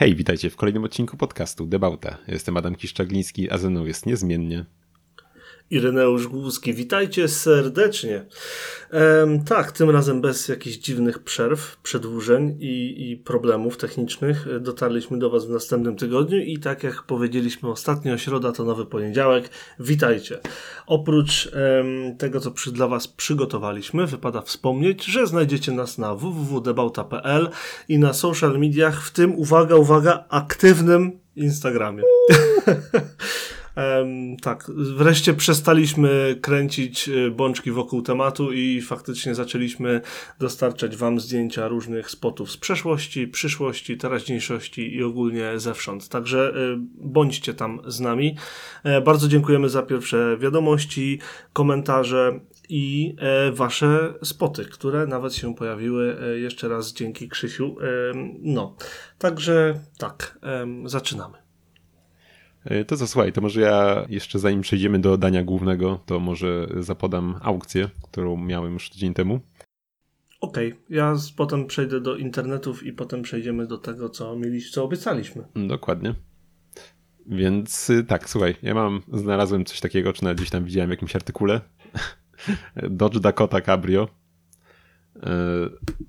Hej, witajcie w kolejnym odcinku podcastu Debauta. Jestem Adam Kiszczagliński, a ze mną jest niezmiennie Ireneusz Głuski. Witajcie serdecznie. Ehm, tak, tym razem bez jakichś dziwnych przerw, przedłużeń i, i, problemów technicznych. Dotarliśmy do Was w następnym tygodniu i tak jak powiedzieliśmy ostatnio, środa to nowy poniedziałek. Witajcie. Oprócz em, tego, co przy, dla Was przygotowaliśmy, wypada wspomnieć, że znajdziecie nas na www.debauta.pl i na social mediach, w tym, uwaga, uwaga, aktywnym Instagramie. Um, tak, wreszcie przestaliśmy kręcić y, bączki wokół tematu i faktycznie zaczęliśmy dostarczać Wam zdjęcia różnych spotów z przeszłości, przyszłości, teraźniejszości i ogólnie zewsząd. Także y, bądźcie tam z nami. E, bardzo dziękujemy za pierwsze wiadomości, komentarze i e, Wasze spoty, które nawet się pojawiły. E, jeszcze raz dzięki Krzysiu. No, także tak, zaczynamy. E, to co, słuchaj, to może ja jeszcze zanim przejdziemy do dania głównego, to może zapodam aukcję, którą miałem już tydzień temu. Okej, okay. ja potem przejdę do internetów i potem przejdziemy do tego, co mieliśmy, co obiecaliśmy. Dokładnie. Więc y, tak, słuchaj, ja mam, znalazłem coś takiego, czy nawet gdzieś tam widziałem w jakimś artykule. Dodge Dakota Cabrio. Yy,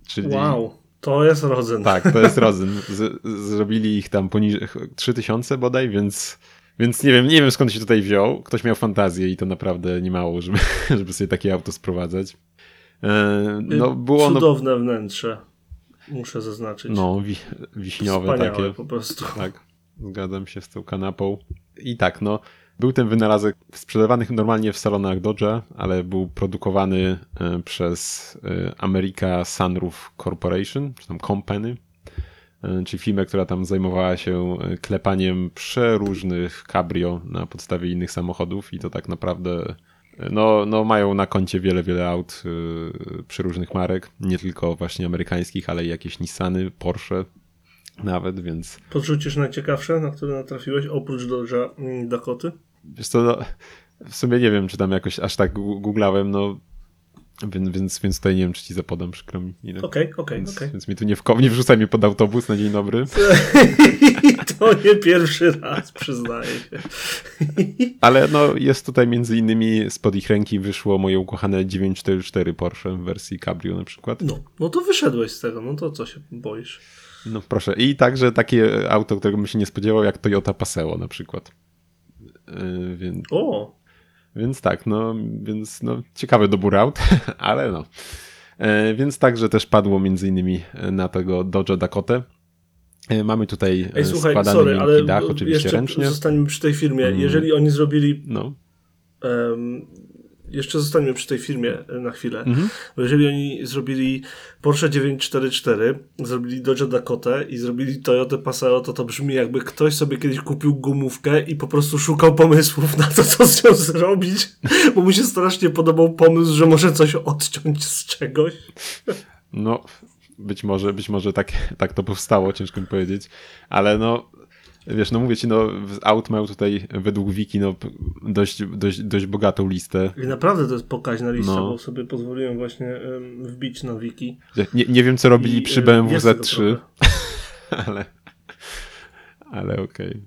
czyli... Wow. To jest rodzyn. Tak, to jest rodzyn. Z, zrobili ich tam poniżej 3000 bodaj, więc, więc nie wiem, nie wiem skąd się tutaj wziął. Ktoś miał fantazję i to naprawdę nie mało, żeby, żeby sobie takie auto sprowadzać. E, no, było Cudowne wnętrze, muszę zaznaczyć. No, wi wiśniowe Wspaniałe takie. po prostu. Tak, zgadzam się z tą kanapą. I tak, no, był ten wynalazek sprzedawany normalnie w salonach Dodge'a, ale był produkowany e, przez e, America Sunroof Corporation, czy tam Company, e, czyli firmę, która tam zajmowała się klepaniem przeróżnych cabrio na podstawie innych samochodów i to tak naprawdę no, no mają na koncie wiele, wiele aut przeróżnych marek, nie tylko właśnie amerykańskich, ale i jakieś Nissany, Porsche nawet, więc... Podrzucisz najciekawsze, na które natrafiłeś, oprócz Dodge'a Dakoty? Wiesz co, no, w sumie nie wiem, czy tam jakoś aż tak googlałem, no więc, więc, więc tutaj nie wiem, czy ci zapodam, przykro mi. Okej, okej, okej. Więc mi tu nie, w, nie wrzucaj mnie pod autobus na dzień dobry. to nie pierwszy raz, przyznaję się. Ale no, jest tutaj między innymi spod ich ręki wyszło moje ukochane 944 Porsche w wersji Cabrio na przykład. No, no to wyszedłeś z tego, no to co się boisz? No proszę. I także takie auto, którego bym się nie spodziewał, jak Toyota Paseo na przykład. Yy, więc, o! Więc tak, no, więc no, ciekawy dobór aut, ale no. Yy, więc także też padło między innymi na tego Dodge Dakota. Yy, mamy tutaj Ej, słuchaj, składany sorry, ale dach, oczywiście jeszcze ręcznie. Zostańmy przy tej firmie. Mm. Jeżeli oni zrobili no. Um, jeszcze zostańmy przy tej firmie e, na chwilę. Mhm. Bo jeżeli oni zrobili Porsche 944, zrobili Dodge Dakota i zrobili Toyota Paseo, to to brzmi jakby ktoś sobie kiedyś kupił gumówkę i po prostu szukał pomysłów na to, co z nią zrobić, bo mu się strasznie podobał pomysł, że może coś odciąć z czegoś. No, być może, być może tak, tak to powstało, ciężko mi powiedzieć, ale no Wiesz, no mówię ci, no aut mają tutaj według wiki no, dość, dość, dość bogatą listę. I naprawdę to jest pokaźna lista, no. bo sobie pozwoliłem właśnie um, wbić na wiki. Nie, nie wiem, co robili I, przy BMW Z3, ale, ale okej.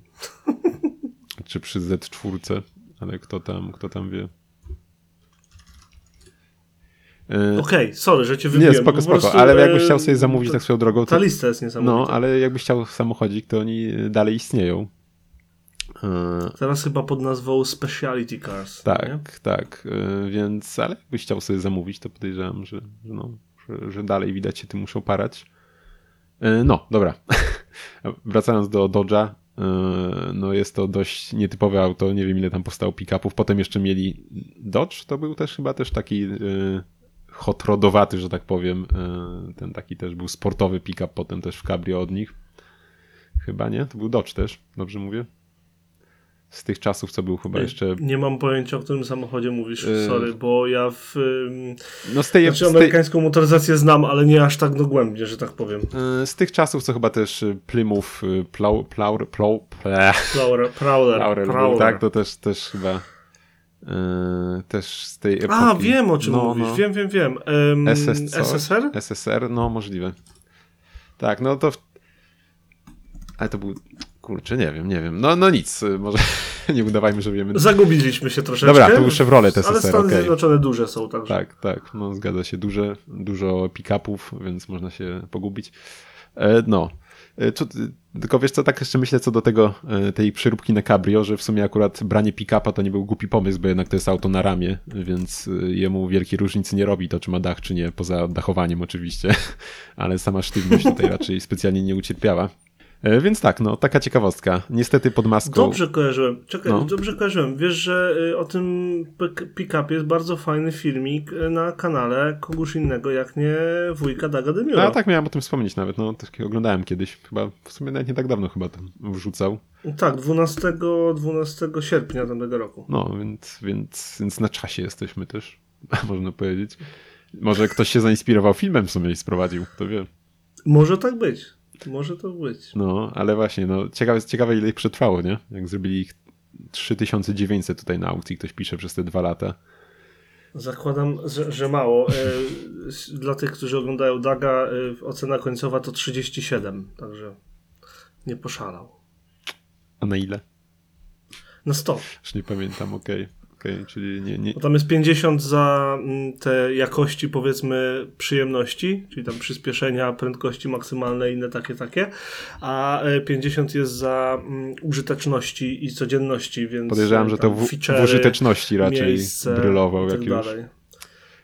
Okay. Czy przy Z4, ale kto tam, kto tam wie. E, Okej, okay, sorry, że cię wybiłem. Nie, spoko, spoko, prostu, ale jakbyś chciał sobie zamówić tak swoją drogą... To, ta lista jest niesamowita. No, ale jakbyś chciał samochodzik, to oni dalej istnieją. E, Teraz chyba pod nazwą Speciality Cars. Tak, nie? tak, e, więc, ale jakbyś chciał sobie zamówić, to podejrzewam, że, że, no, że, że dalej widać się tym muszą parać. No, dobra. Wracając do Dodge'a, no jest to dość nietypowe auto, nie wiem ile tam powstało pick-upów. Potem jeszcze mieli Dodge, to był też chyba też taki hot rodowaty, że tak powiem. E, ten taki też był sportowy pick-up potem też w cabrio od nich. Chyba nie? To był Dodge też, dobrze mówię? Z tych czasów, co był chyba jeszcze... Nie mam pojęcia, o którym samochodzie mówisz, yy... sorry, bo ja w... No z tej... Znaczy amerykańską tej... motoryzację znam, ale nie aż tak dogłębnie, że tak powiem. Yy, z tych czasów, co chyba też Plymouth Plow... Plow... Plow... Prowler. Prowler. Tak, to też, też chyba też z tej epoki. A, wiem o czym no, mówisz, no. wiem, wiem, wiem. Um, SS, SSR? SSR, no możliwe. Tak, no to... W... Ale to był, kurczę, nie wiem, nie wiem. No, no nic, y, może nie udawajmy, że wiemy. Zagubiliśmy się troszeczkę. Dobra, to był Chevrolet Ale SSR, Stany okej. Zjednoczone duże są, także. Tak, tak, no zgadza się. Duże, dużo pick-upów, więc można się pogubić. E, no. E, tylko wiesz co, tak jeszcze myślę co do tego, e, tej przeróbki na cabrio, że w sumie akurat branie pick-upa to nie był głupi pomysł, bo jednak to jest auto na ramię, więc e, jemu wielkiej różnicy nie robi to, czy ma dach, czy nie, poza dachowaniem oczywiście, ale sama sztywność tutaj raczej specjalnie nie ucierpiała. E, Więc tak, no, taka ciekawostka. Niestety pod maską... Dobrze kojarzyłem. Czekaj, No. dobrze kojarzyłem. Wiesz, że y, o tym pick-upie jest bardzo fajny filmik y, na kanale kogoś innego, jak nie wujka Daga Demiura. A tak miałem o tym wspomnieć nawet, no, tak oglądałem kiedyś, chyba w sumie nawet nie tak dawno chyba tam wrzucał. Tak, 12, 12 sierpnia tamtego roku. No, więc, więc, więc na czasie jesteśmy też, można powiedzieć. Może ktoś się zainspirował filmem w sumie i sprowadził, to wie. Może tak być. Może to być. No, ale właśnie, no, ciekawe, ciekawe ile ich przetrwało, nie? Jak zrobili ich 3900 tutaj na aukcji, ktoś pisze przez te dwa lata. Zakładam, że, że mało. E, Dla tych, którzy oglądają Daga, e, ocena końcowa to 37, także nie poszalał. A na ile? Na 100. Już nie pamiętam, okej. Okej, czyli nie, nie... Bo tam jest 50 za mm, te jakości, powiedzmy, przyjemności, czyli tam przyspieszenia, prędkości maksymalne inne takie, takie, a e, 50 jest za mm, użyteczności i codzienności, więc Podejrzewam, e, że to w, w feature'y, użyteczności raczej miejsce brylował tak dalej.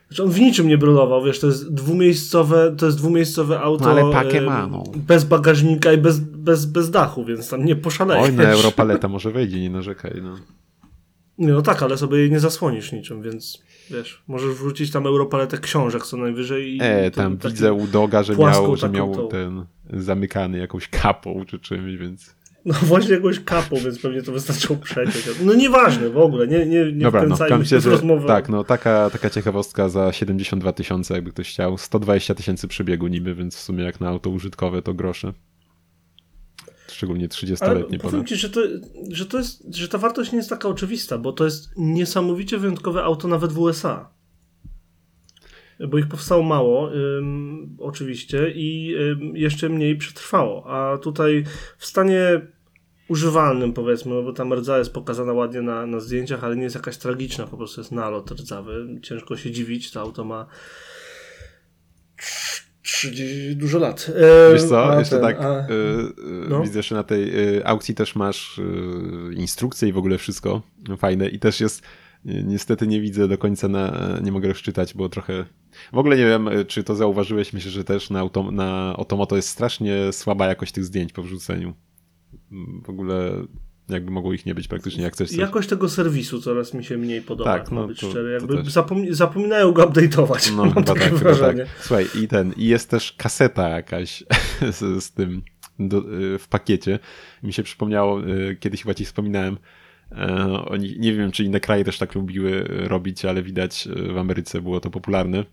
Znaczy on w niczym nie brylował, wiesz, to jest dwumiejscowe, to jest dwumiejscowe auto No, ale pakę em, ma, no. bez bagażnika i bez, bez, bez dachu, więc tam nie poszalejesz. Oj, na Europaleta może wejdzie, nie narzekaj, no. No tak, ale sobie jej nie zasłonisz niczym, więc wiesz, możesz wrzucić tam europaletę książek co najwyżej i E, tam widzę u Doga, że miał, że miał tą. ten zamykany jakąś kapą czy czymś, więc... No właśnie jakąś kapą, więc pewnie to wystarczyło przeciąć. No nieważne w ogóle, nie, nie, nie Dobra, no, wkręcajmy tam się że, tak, no taka, taka ciekawostka za 72 tysiące, jakby ktoś chciał. 120 tysięcy przebiegu niby, więc w sumie jak na auto użytkowe to grosze. Szczególnie ale 30-letnie powiem ci, że, to, że, to jest, że ta wartość nie jest taka oczywista, bo to jest niesamowicie wyjątkowe auto nawet w USA. Bo ich powstało mało, ym, oczywiście, i ym, jeszcze mniej przetrwało. A tutaj w stanie używalnym, powiedzmy, no bo ta rdza jest pokazana ładnie na, na zdjęciach, ale nie jest jakaś tragiczna, po prostu jest nalot rdzawy. Ciężko się dziwić, to auto ma 30, dużo lat. E, Wiesz co, jeszcze ten, tak, a- y, y, no. widzę, że na tej y, aukcji też masz instrukcje i w ogóle wszystko fajne i też jest, ni- niestety nie widzę do końca, na, nie mogę rozczytać, bo trochę, w ogóle nie wiem, czy to zauważyłeś, myślę, że też na, auto, na Otomoto jest strasznie słaba jakość tych zdjęć po wrzuceniu. Mm, W ogóle jakby mogło ich nie być praktycznie, jak chcesz coś... Jakość tego serwisu coraz mi się mniej podoba, Tak, tak, no być to- szczery. Jakby zapom- zapominają go update'ować. No mam takie tak, tak. wrażenie. Słuchaj, i ten, i jest też kaseta jakaś z, z tym do, y, w pakiecie. Mi się przypomniało, y, kiedyś chyba ci wspominałem, e, oni, nie wiem, czy inne kraje też tak lubiły robić, ale widać y, w Ameryce było to popularne.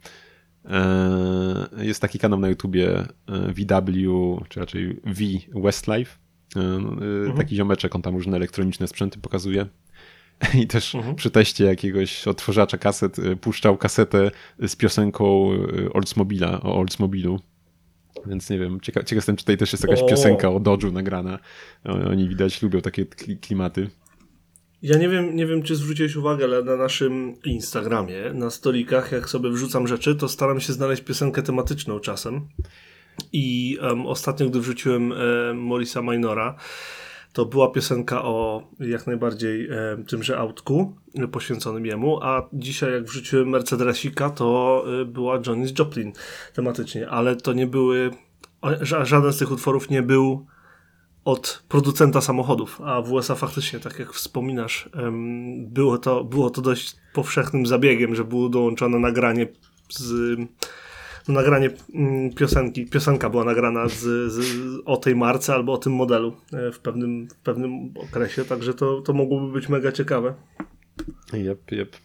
E, Jest taki kanał na YouTubie VW, czy raczej V Westlife. Y, y, Taki ziomeczek, on tam różne elektroniczne sprzęty pokazuje. I też Mhm. przy teście jakiegoś odtwarzacza kaset y, puszczał kasetę z piosenką Oldsmobila, o Oldsmobilu. Więc nie wiem, cieka ciekaw jestem, czy tutaj też jest jakaś O. piosenka o Dodge'u nagrana. Oni widać lubią takie kli- klimaty. Ja nie wiem, nie wiem, czy zwróciłeś uwagę, ale na naszym Instagramie, na stolikach, jak sobie wrzucam rzeczy, to staram się znaleźć piosenkę tematyczną czasem. I em, ostatnio, gdy wrzuciłem e, Morisa Minora, to była piosenka o jak najbardziej e, tymże autku poświęconym jemu, a dzisiaj jak wrzuciłem Mercedesika, to e, była Johnny Joplin tematycznie, ale to nie były, żaden z tych utworów nie był od producenta samochodów, a w USA faktycznie, tak jak wspominasz, em, było to, było to dość powszechnym zabiegiem, że było dołączone nagranie z no, nagranie mm, piosenki, piosenka była nagrana z, z, o tej marce albo o tym modelu e, w pewnym, w pewnym okresie, także to, to mogłoby być mega ciekawe. Jep, jep.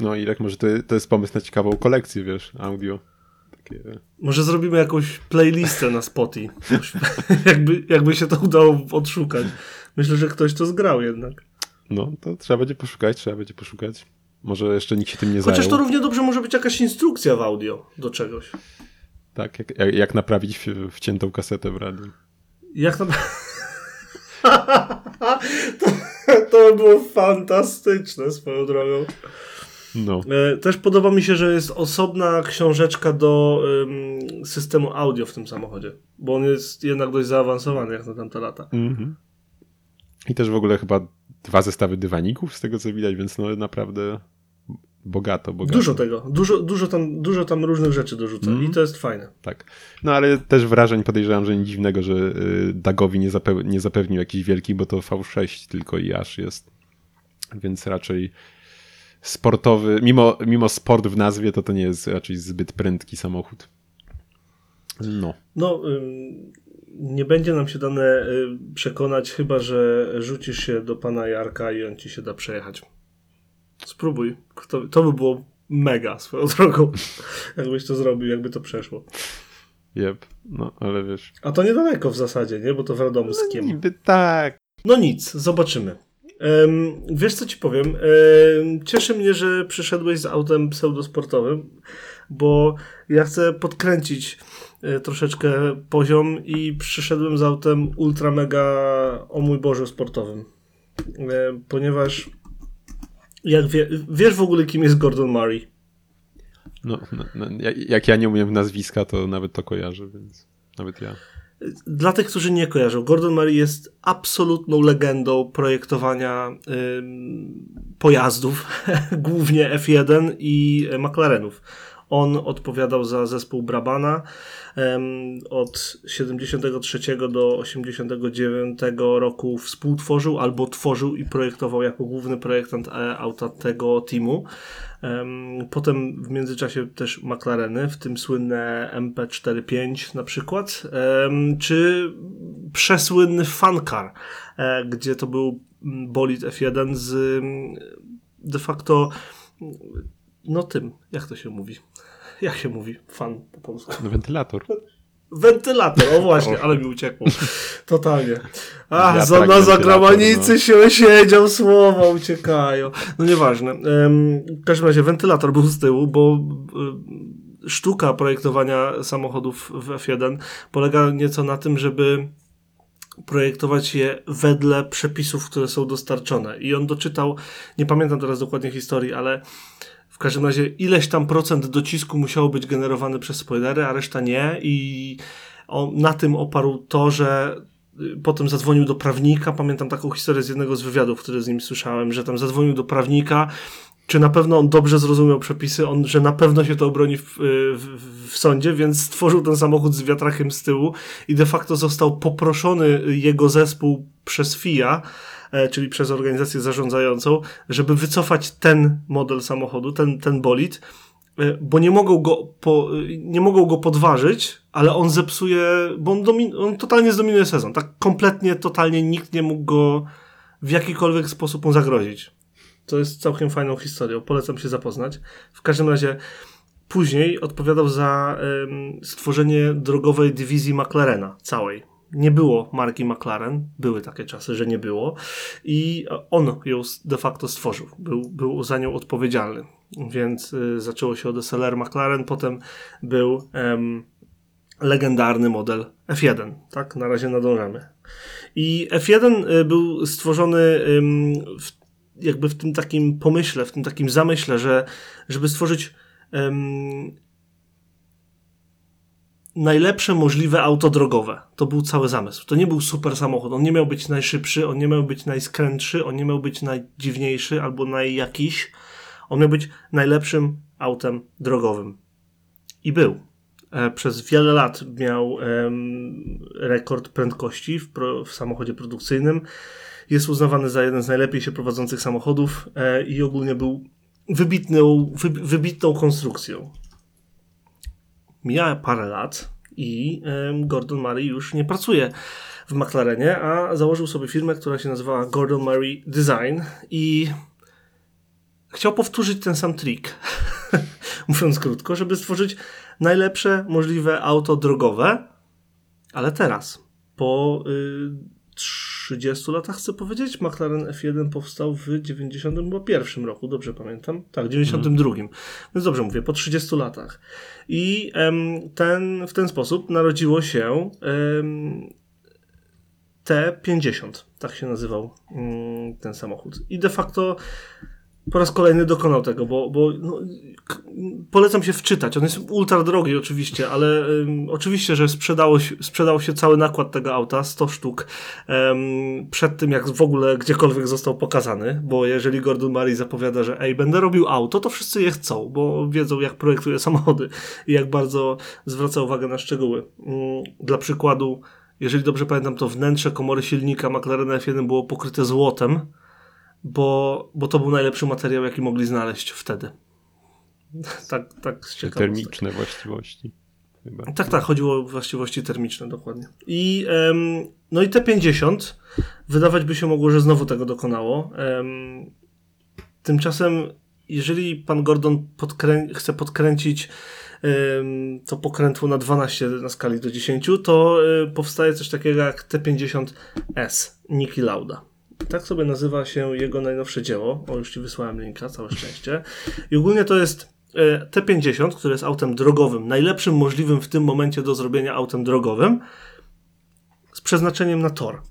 No i jak może to, to jest pomysł na ciekawą kolekcję, wiesz, audio. Takie, Może zrobimy jakąś playlistę na Spotify, jakby, jakby się to udało odszukać. Myślę, że ktoś to zgrał jednak. no, to trzeba będzie poszukać, trzeba będzie poszukać. Może jeszcze nikt się tym nie Chociaż zajął. to równie dobrze może być jakaś instrukcja w audio do czegoś. Tak, jak, jak, naprawić wciętą kasetę w radiu. Jak na... to, to było fantastyczne swoją drogą. No. E, Też podoba mi się, że jest osobna książeczka do ym, systemu audio w tym samochodzie, bo on jest jednak dość zaawansowany jak na tamte lata. Mhm. I też w ogóle chyba dwa zestawy dywaników z tego co widać, więc no naprawdę bogato, bogato. Dużo tego, dużo, dużo, tam, dużo tam różnych rzeczy dorzuca Mhm. i to jest fajne. Tak. No ale też wrażeń podejrzewam, że nic dziwnego, że y, Dagowi nie, nie zapewnił jakiś wielki, bo to V6 tylko i aż jest. Więc raczej sportowy, mimo, mimo sport w nazwie, to to nie jest raczej zbyt prędki samochód. No. No, nie będzie nam się dane y, przekonać, chyba że rzucisz się do pana Jarka i on ci się da przejechać. Spróbuj. To, to by było mega swoją drogą, jakbyś to zrobił, jakby to przeszło. Jep. No, ale wiesz. A to niedaleko w zasadzie, nie? Bo to w Radomskiem. Niby tak. No nic, zobaczymy. Em, wiesz co ci powiem? Em, cieszy mnie, że przyszedłeś z autem pseudosportowym, bo ja chcę podkręcić e, troszeczkę poziom i przyszedłem z autem ultra mega, o mój Boże, sportowym. E, ponieważ jak wie, wiesz w ogóle kim jest Gordon Murray? No, no, no, jak- ja nie umiem nazwiska, to nawet to kojarzę, więc nawet ja. Dla tych, którzy nie kojarzą, Gordon Murray jest absolutną legendą projektowania ym, pojazdów, głównie F1 i McLarenów. On odpowiadał za zespół Brabana od 73 do 89 roku współtworzył albo tworzył i projektował jako główny projektant e, auta tego teamu. Em, Potem w międzyczasie też McLareny, w tym słynne MP45 na przykład, czy przesłynny Funcar, e, gdzie to był bolid F1 z de facto no tym, jak to się mówi? Jak się mówi fan po polsku? No, wentylator. Wentylator, o właśnie, ale mi uciekło. Totalnie. A, Wiatrak, za, na wentylator, zagranicy no. się siedział, słowa uciekają. No nieważne. W każdym razie wentylator był z tyłu, bo y, sztuka projektowania samochodów w F1 polega nieco na tym, żeby projektować je wedle przepisów, które są dostarczone. I on doczytał, nie pamiętam teraz dokładnie historii, ale w każdym razie ileś tam procent docisku musiało być generowany przez spoilery, a reszta nie. I on na tym oparł to, że y, potem zadzwonił do prawnika. Pamiętam taką historię z jednego z wywiadów, który z nim słyszałem, że tam zadzwonił do prawnika. Czy na pewno on dobrze zrozumiał przepisy, on, że na pewno się to obroni w, w, w sądzie, więc stworzył ten samochód z wiatrakiem z tyłu i de facto został poproszony jego zespół przez FIA, czyli przez organizację zarządzającą, żeby wycofać ten model samochodu, ten, ten bolid, e, bo nie mogą go, po, e, nie mogą go podważyć, ale on zepsuje, bo on, domin, on totalnie zdominuje sezon. Tak kompletnie, totalnie nikt nie mógł go w jakikolwiek sposób mu zagrozić. To jest całkiem fajną historią, polecam się zapoznać. W każdym razie później odpowiadał za em, stworzenie drogowej dywizji McLarena, całej. Nie było marki McLaren, były takie czasy, że nie było i on ją de facto stworzył, był, był za nią odpowiedzialny. Więc y, zaczęło się od SLR McLaren, potem był em, legendarny model F1, tak? Na razie nadążamy. I F1 y, był stworzony w, jakby w tym takim pomyśle, w tym takim zamyśle, że żeby stworzyć najlepsze możliwe auto drogowe. To był cały zamysł. To nie był super samochód. On nie miał być najszybszy, on nie miał być najskrętszy, on nie miał być najdziwniejszy albo najjakiś. On miał być najlepszym autem drogowym. I był. E, Przez wiele lat miał em, rekord prędkości w, pro, w samochodzie produkcyjnym. Jest uznawany za jeden z najlepiej się prowadzących samochodów e, i ogólnie był wybitną, wy, wybitną konstrukcją. Mija parę lat i Gordon Murray już nie pracuje w McLarenie, a założył sobie firmę, która się nazywała Gordon Murray Design i chciał powtórzyć ten sam trik, mówiąc krótko, żeby stworzyć najlepsze możliwe auto drogowe, ale teraz, po y, 30 latach, chcę powiedzieć, McLaren F1 powstał w 91 roku, dobrze pamiętam? Tak, w 92. Więc dobrze mówię, po 30 latach. I em, ten, w ten sposób narodziło się em, T50, tak się nazywał mm, ten samochód. I de facto po raz kolejny dokonał tego, bo, bo no, polecam się wczytać. On jest ultra drogi oczywiście, ale ym, oczywiście, że sprzedało się, się cały nakład tego auta, 100 sztuk, ym, przed tym jak w ogóle gdziekolwiek został pokazany, bo jeżeli Gordon Murray zapowiada, że ej, będę robił auto, to wszyscy je chcą, bo wiedzą jak projektuje samochody i jak bardzo zwraca uwagę na szczegóły. Ym, dla przykładu, jeżeli dobrze pamiętam, to wnętrze komory silnika McLarena F1 było pokryte złotem, bo, bo to był najlepszy materiał, jaki mogli znaleźć wtedy. tak, tak z. Termiczne właściwości. Chyba. Tak, tak, chodziło o właściwości termiczne dokładnie. I, em, no i T50 wydawać by się mogło, że znowu tego dokonało. Em, tymczasem, jeżeli pan Gordon podkrę chce podkręcić em, to pokrętło na 12 na skali do 10, to y, powstaje coś takiego jak T50S Niki Lauda. Tak sobie nazywa się jego najnowsze dzieło. O, już ci wysłałem linka, całe szczęście. I ogólnie to jest e, T50, który jest autem drogowym, najlepszym możliwym w tym momencie do zrobienia autem drogowym, z przeznaczeniem na tor.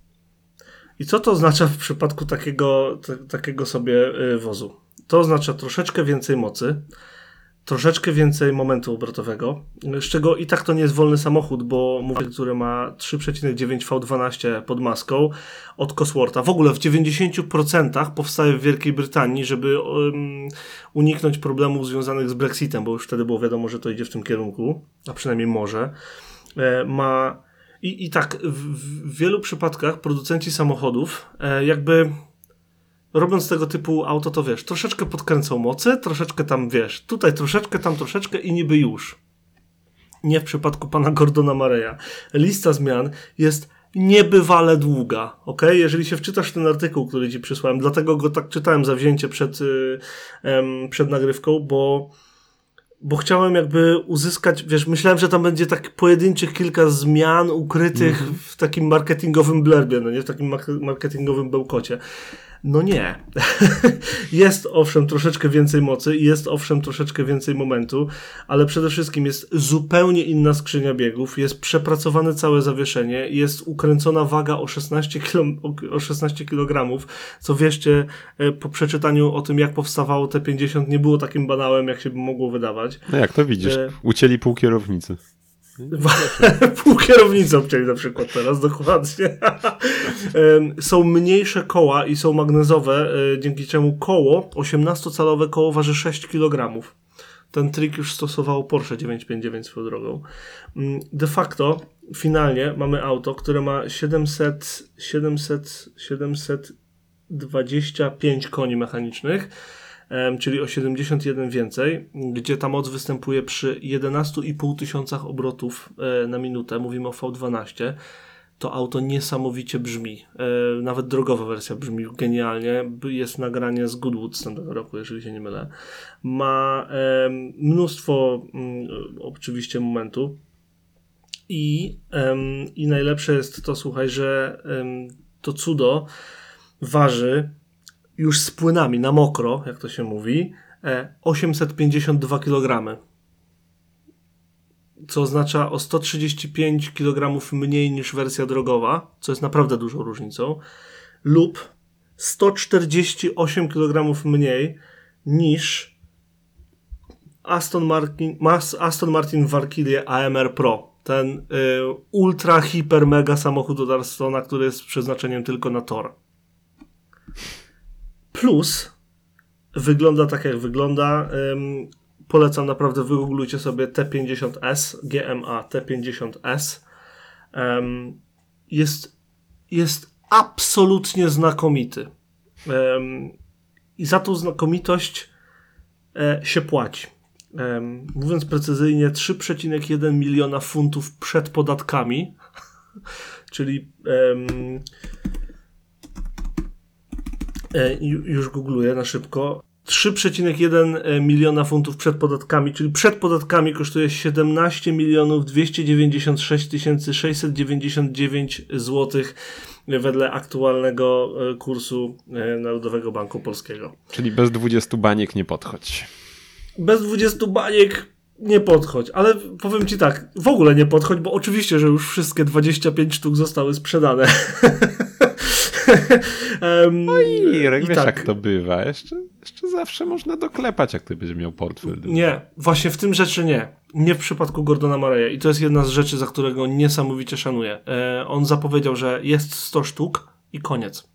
I co to oznacza w przypadku takiego, takiego sobie y, wozu? To oznacza troszeczkę więcej mocy, troszeczkę więcej momentu obrotowego, z czego i tak to nie jest wolny samochód, bo mówię, który ma 3,9 V12 pod maską od Coswortha. W ogóle w 90% powstaje w Wielkiej Brytanii, żeby um, uniknąć problemów związanych z Brexitem, bo już wtedy było wiadomo, że to idzie w tym kierunku, a przynajmniej może. E, ma i, i tak w, w wielu przypadkach producenci samochodów e, jakby robiąc tego typu auto, to wiesz, troszeczkę podkręcą mocy, troszeczkę tam, wiesz, tutaj troszeczkę, tam troszeczkę i niby już. Nie w przypadku pana Gordona Mareya. Lista zmian jest niebywale długa, ok? Jeżeli się wczytasz w ten artykuł, który ci przysłałem, dlatego go tak czytałem zawzięcie przed, y, em, przed nagrywką, bo bo chciałem jakby uzyskać, wiesz, myślałem, że tam będzie tak pojedynczych kilka zmian ukrytych w takim marketingowym blerbie, no nie, w takim marketingowym bełkocie. No nie. jest owszem troszeczkę więcej mocy jest owszem troszeczkę więcej momentu, ale przede wszystkim jest zupełnie inna skrzynia biegów, jest przepracowane całe zawieszenie, jest ukręcona waga o 16, kilo, o 16 kg, co wierzcie, e, po przeczytaniu o tym, jak powstawało T50, nie było takim banałem, jak się by mogło wydawać. No jak to widzisz, E, ucięli pół kierownicy. Pół kierownicą chcieli na przykład teraz, dokładnie. Są mniejsze koła i są magnezowe, e, dzięki czemu koło, 18-calowe koło waży 6 kg. Ten trik już stosowało Porsche 959 swoją drogą. Mm, De facto, finalnie mamy auto, które ma 700, 700, 725 koni mechanicznych, czyli o 71 więcej, gdzie ta moc występuje przy 11,5 tysiącach obrotów e, na minutę, mówimy o V12. To auto niesamowicie brzmi. E, nawet drogowa wersja brzmi genialnie. Jest nagranie z Goodwood z tamtego roku, jeżeli się nie mylę. Ma mnóstwo mm, oczywiście momentu. I, I najlepsze jest to, słuchaj, że to cudo waży już z płynami na mokro, jak to się mówi, e, 852 kg. Co oznacza o 135 kg mniej niż wersja drogowa, co jest naprawdę dużą różnicą, lub 148 kg mniej niż Aston Martin, Aston Martin Valkyrie AMR Pro. Ten y, ultra, hiper, mega samochód od Arstona, który jest przeznaczeniem tylko na tor. Plus wygląda tak jak wygląda. Polecam naprawdę, wygooglujcie sobie T50S, GMA T50S. Ym, jest, jest absolutnie znakomity. I za tą znakomitość e, się płaci. Mówiąc precyzyjnie, 3,1 miliona funtów przed podatkami, czyli już googluję na szybko. 3,1 miliona funtów przed podatkami, czyli przed podatkami kosztuje 17 milionów 296 699 zł wedle aktualnego e, kursu e, Narodowego Banku Polskiego. Czyli bez 20 baniek nie podchodź. Bez 20 baniek nie podchodź, ale powiem ci tak, w ogóle nie podchodź, bo oczywiście, że już wszystkie 25 sztuk zostały sprzedane. um, No i Irek, wiesz tak. jak to bywa. Jeszcze, jeszcze zawsze można doklepać, jak ty będzie miał portfel. Nie, właśnie w tym rzeczy nie. Nie w przypadku Gordona Murraya. I to jest jedna z rzeczy, za którego niesamowicie szanuję. E, on zapowiedział, że jest 100 sztuk i koniec.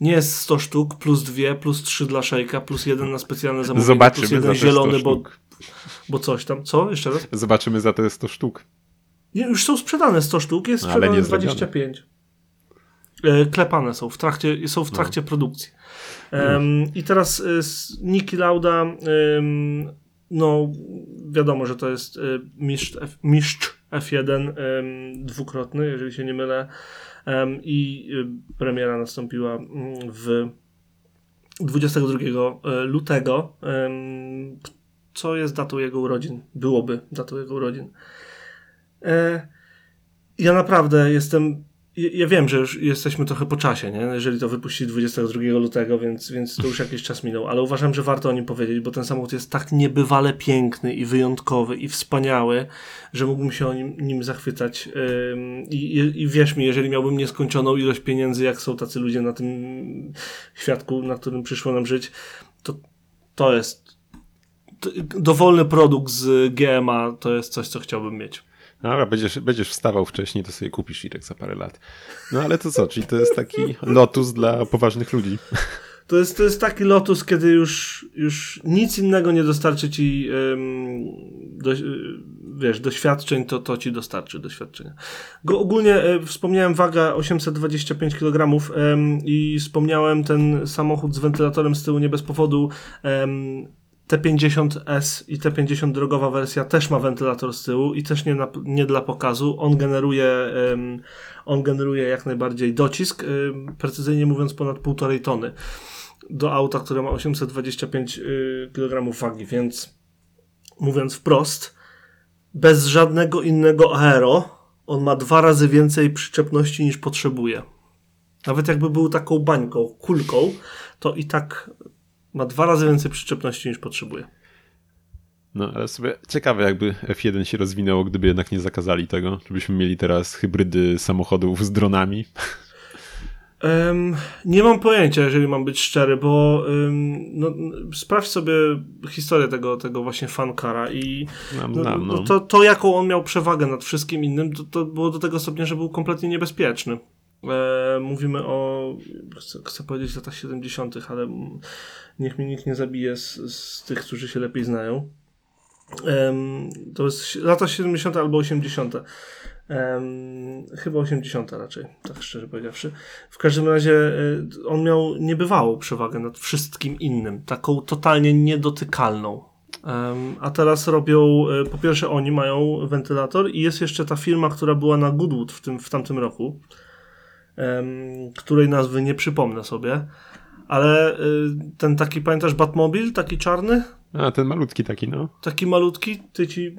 Nie jest 100 sztuk, plus dwie, plus trzy dla szejka, plus jeden na specjalne zamówienie, Zobaczymy plus jeden za te 100 zielony, bo, sztuk. bo coś tam. Co? Jeszcze raz? Zobaczymy za te 100 sztuk. Nie, już są sprzedane 100 sztuk, jest Ale sprzedane nie zrobione. 25. E, klepane są, w trakcie, są w No. trakcie produkcji. Em, I teraz s- Niki Lauda, ym, no wiadomo, że to jest y, mistrz, F, mistrz F1 ym, dwukrotny, jeżeli się nie mylę. I premiera nastąpiła mm, w 22 y, lutego, co jest datą jego urodzin. Byłoby datą jego urodzin. E, ja naprawdę jestem. Ja wiem, że już jesteśmy trochę po czasie, nie? jeżeli to wypuści 22 lutego, więc, więc to już jakiś czas minął, ale uważam, że warto o nim powiedzieć, bo ten samochód jest tak niebywale piękny i wyjątkowy i wspaniały, że mógłbym się o nim, nim zachwycać. I, i, I wierz mi, jeżeli miałbym nieskończoną ilość pieniędzy, jak są tacy ludzie na tym świadku, na którym przyszło nam żyć, to to jest dowolny produkt z GMA to jest coś, co chciałbym mieć. Dobra, będziesz, będziesz wstawał wcześniej, to sobie kupisz Irek za parę lat. No ale to co, czyli to jest taki lotus dla poważnych ludzi. To jest, to jest taki lotus, kiedy już, już nic innego nie dostarczy ci ym, do, y, wiesz, doświadczeń, to, to ci dostarczy doświadczenia. Go, ogólnie y, wspomniałem waga 825 kg ym, i wspomniałem ten samochód z wentylatorem z tyłu nie bez powodu. Ym, T50S i T50 drogowa wersja też ma wentylator z tyłu i też nie, na, nie dla pokazu. On generuje, ym, on generuje jak najbardziej docisk, ym, precyzyjnie mówiąc ponad 1,5 tony do auta, które ma 825 y, kg wagi, więc mówiąc wprost, bez żadnego innego aero on ma dwa razy więcej przyczepności niż potrzebuje. Nawet jakby był taką bańką, kulką, to i tak ma dwa razy więcej przyczepności niż potrzebuje. No ale sobie ciekawe jakby F1 się rozwinęło, gdyby jednak nie zakazali tego, żebyśmy mieli teraz hybrydy samochodów z dronami. Em, nie mam pojęcia, jeżeli mam być szczery, bo ym, no, sprawdź sobie historię tego, tego właśnie fankara i Znam, no, znam, no, no. to, to, jaką on miał przewagę nad wszystkim innym, to, to było do tego stopnia, że był kompletnie niebezpieczny. E, mówimy o, chcę, chcę powiedzieć latach 70., ale niech mnie nikt nie zabije z, z tych, którzy się lepiej znają. To jest lata 70. albo 80. Em, chyba 80 raczej, tak szczerze powiedziawszy. W każdym razie e, on miał niebywałą przewagę nad wszystkim innym, taką totalnie niedotykalną. Em, a teraz robią, e, po pierwsze oni mają wentylator i jest jeszcze ta firma, która była na Goodwood w, tym, w tamtym roku, której nazwy nie przypomnę sobie, ale e, ten taki, pamiętasz Batmobil, taki czarny? A, ten malutki taki, no. Taki malutki, tyci,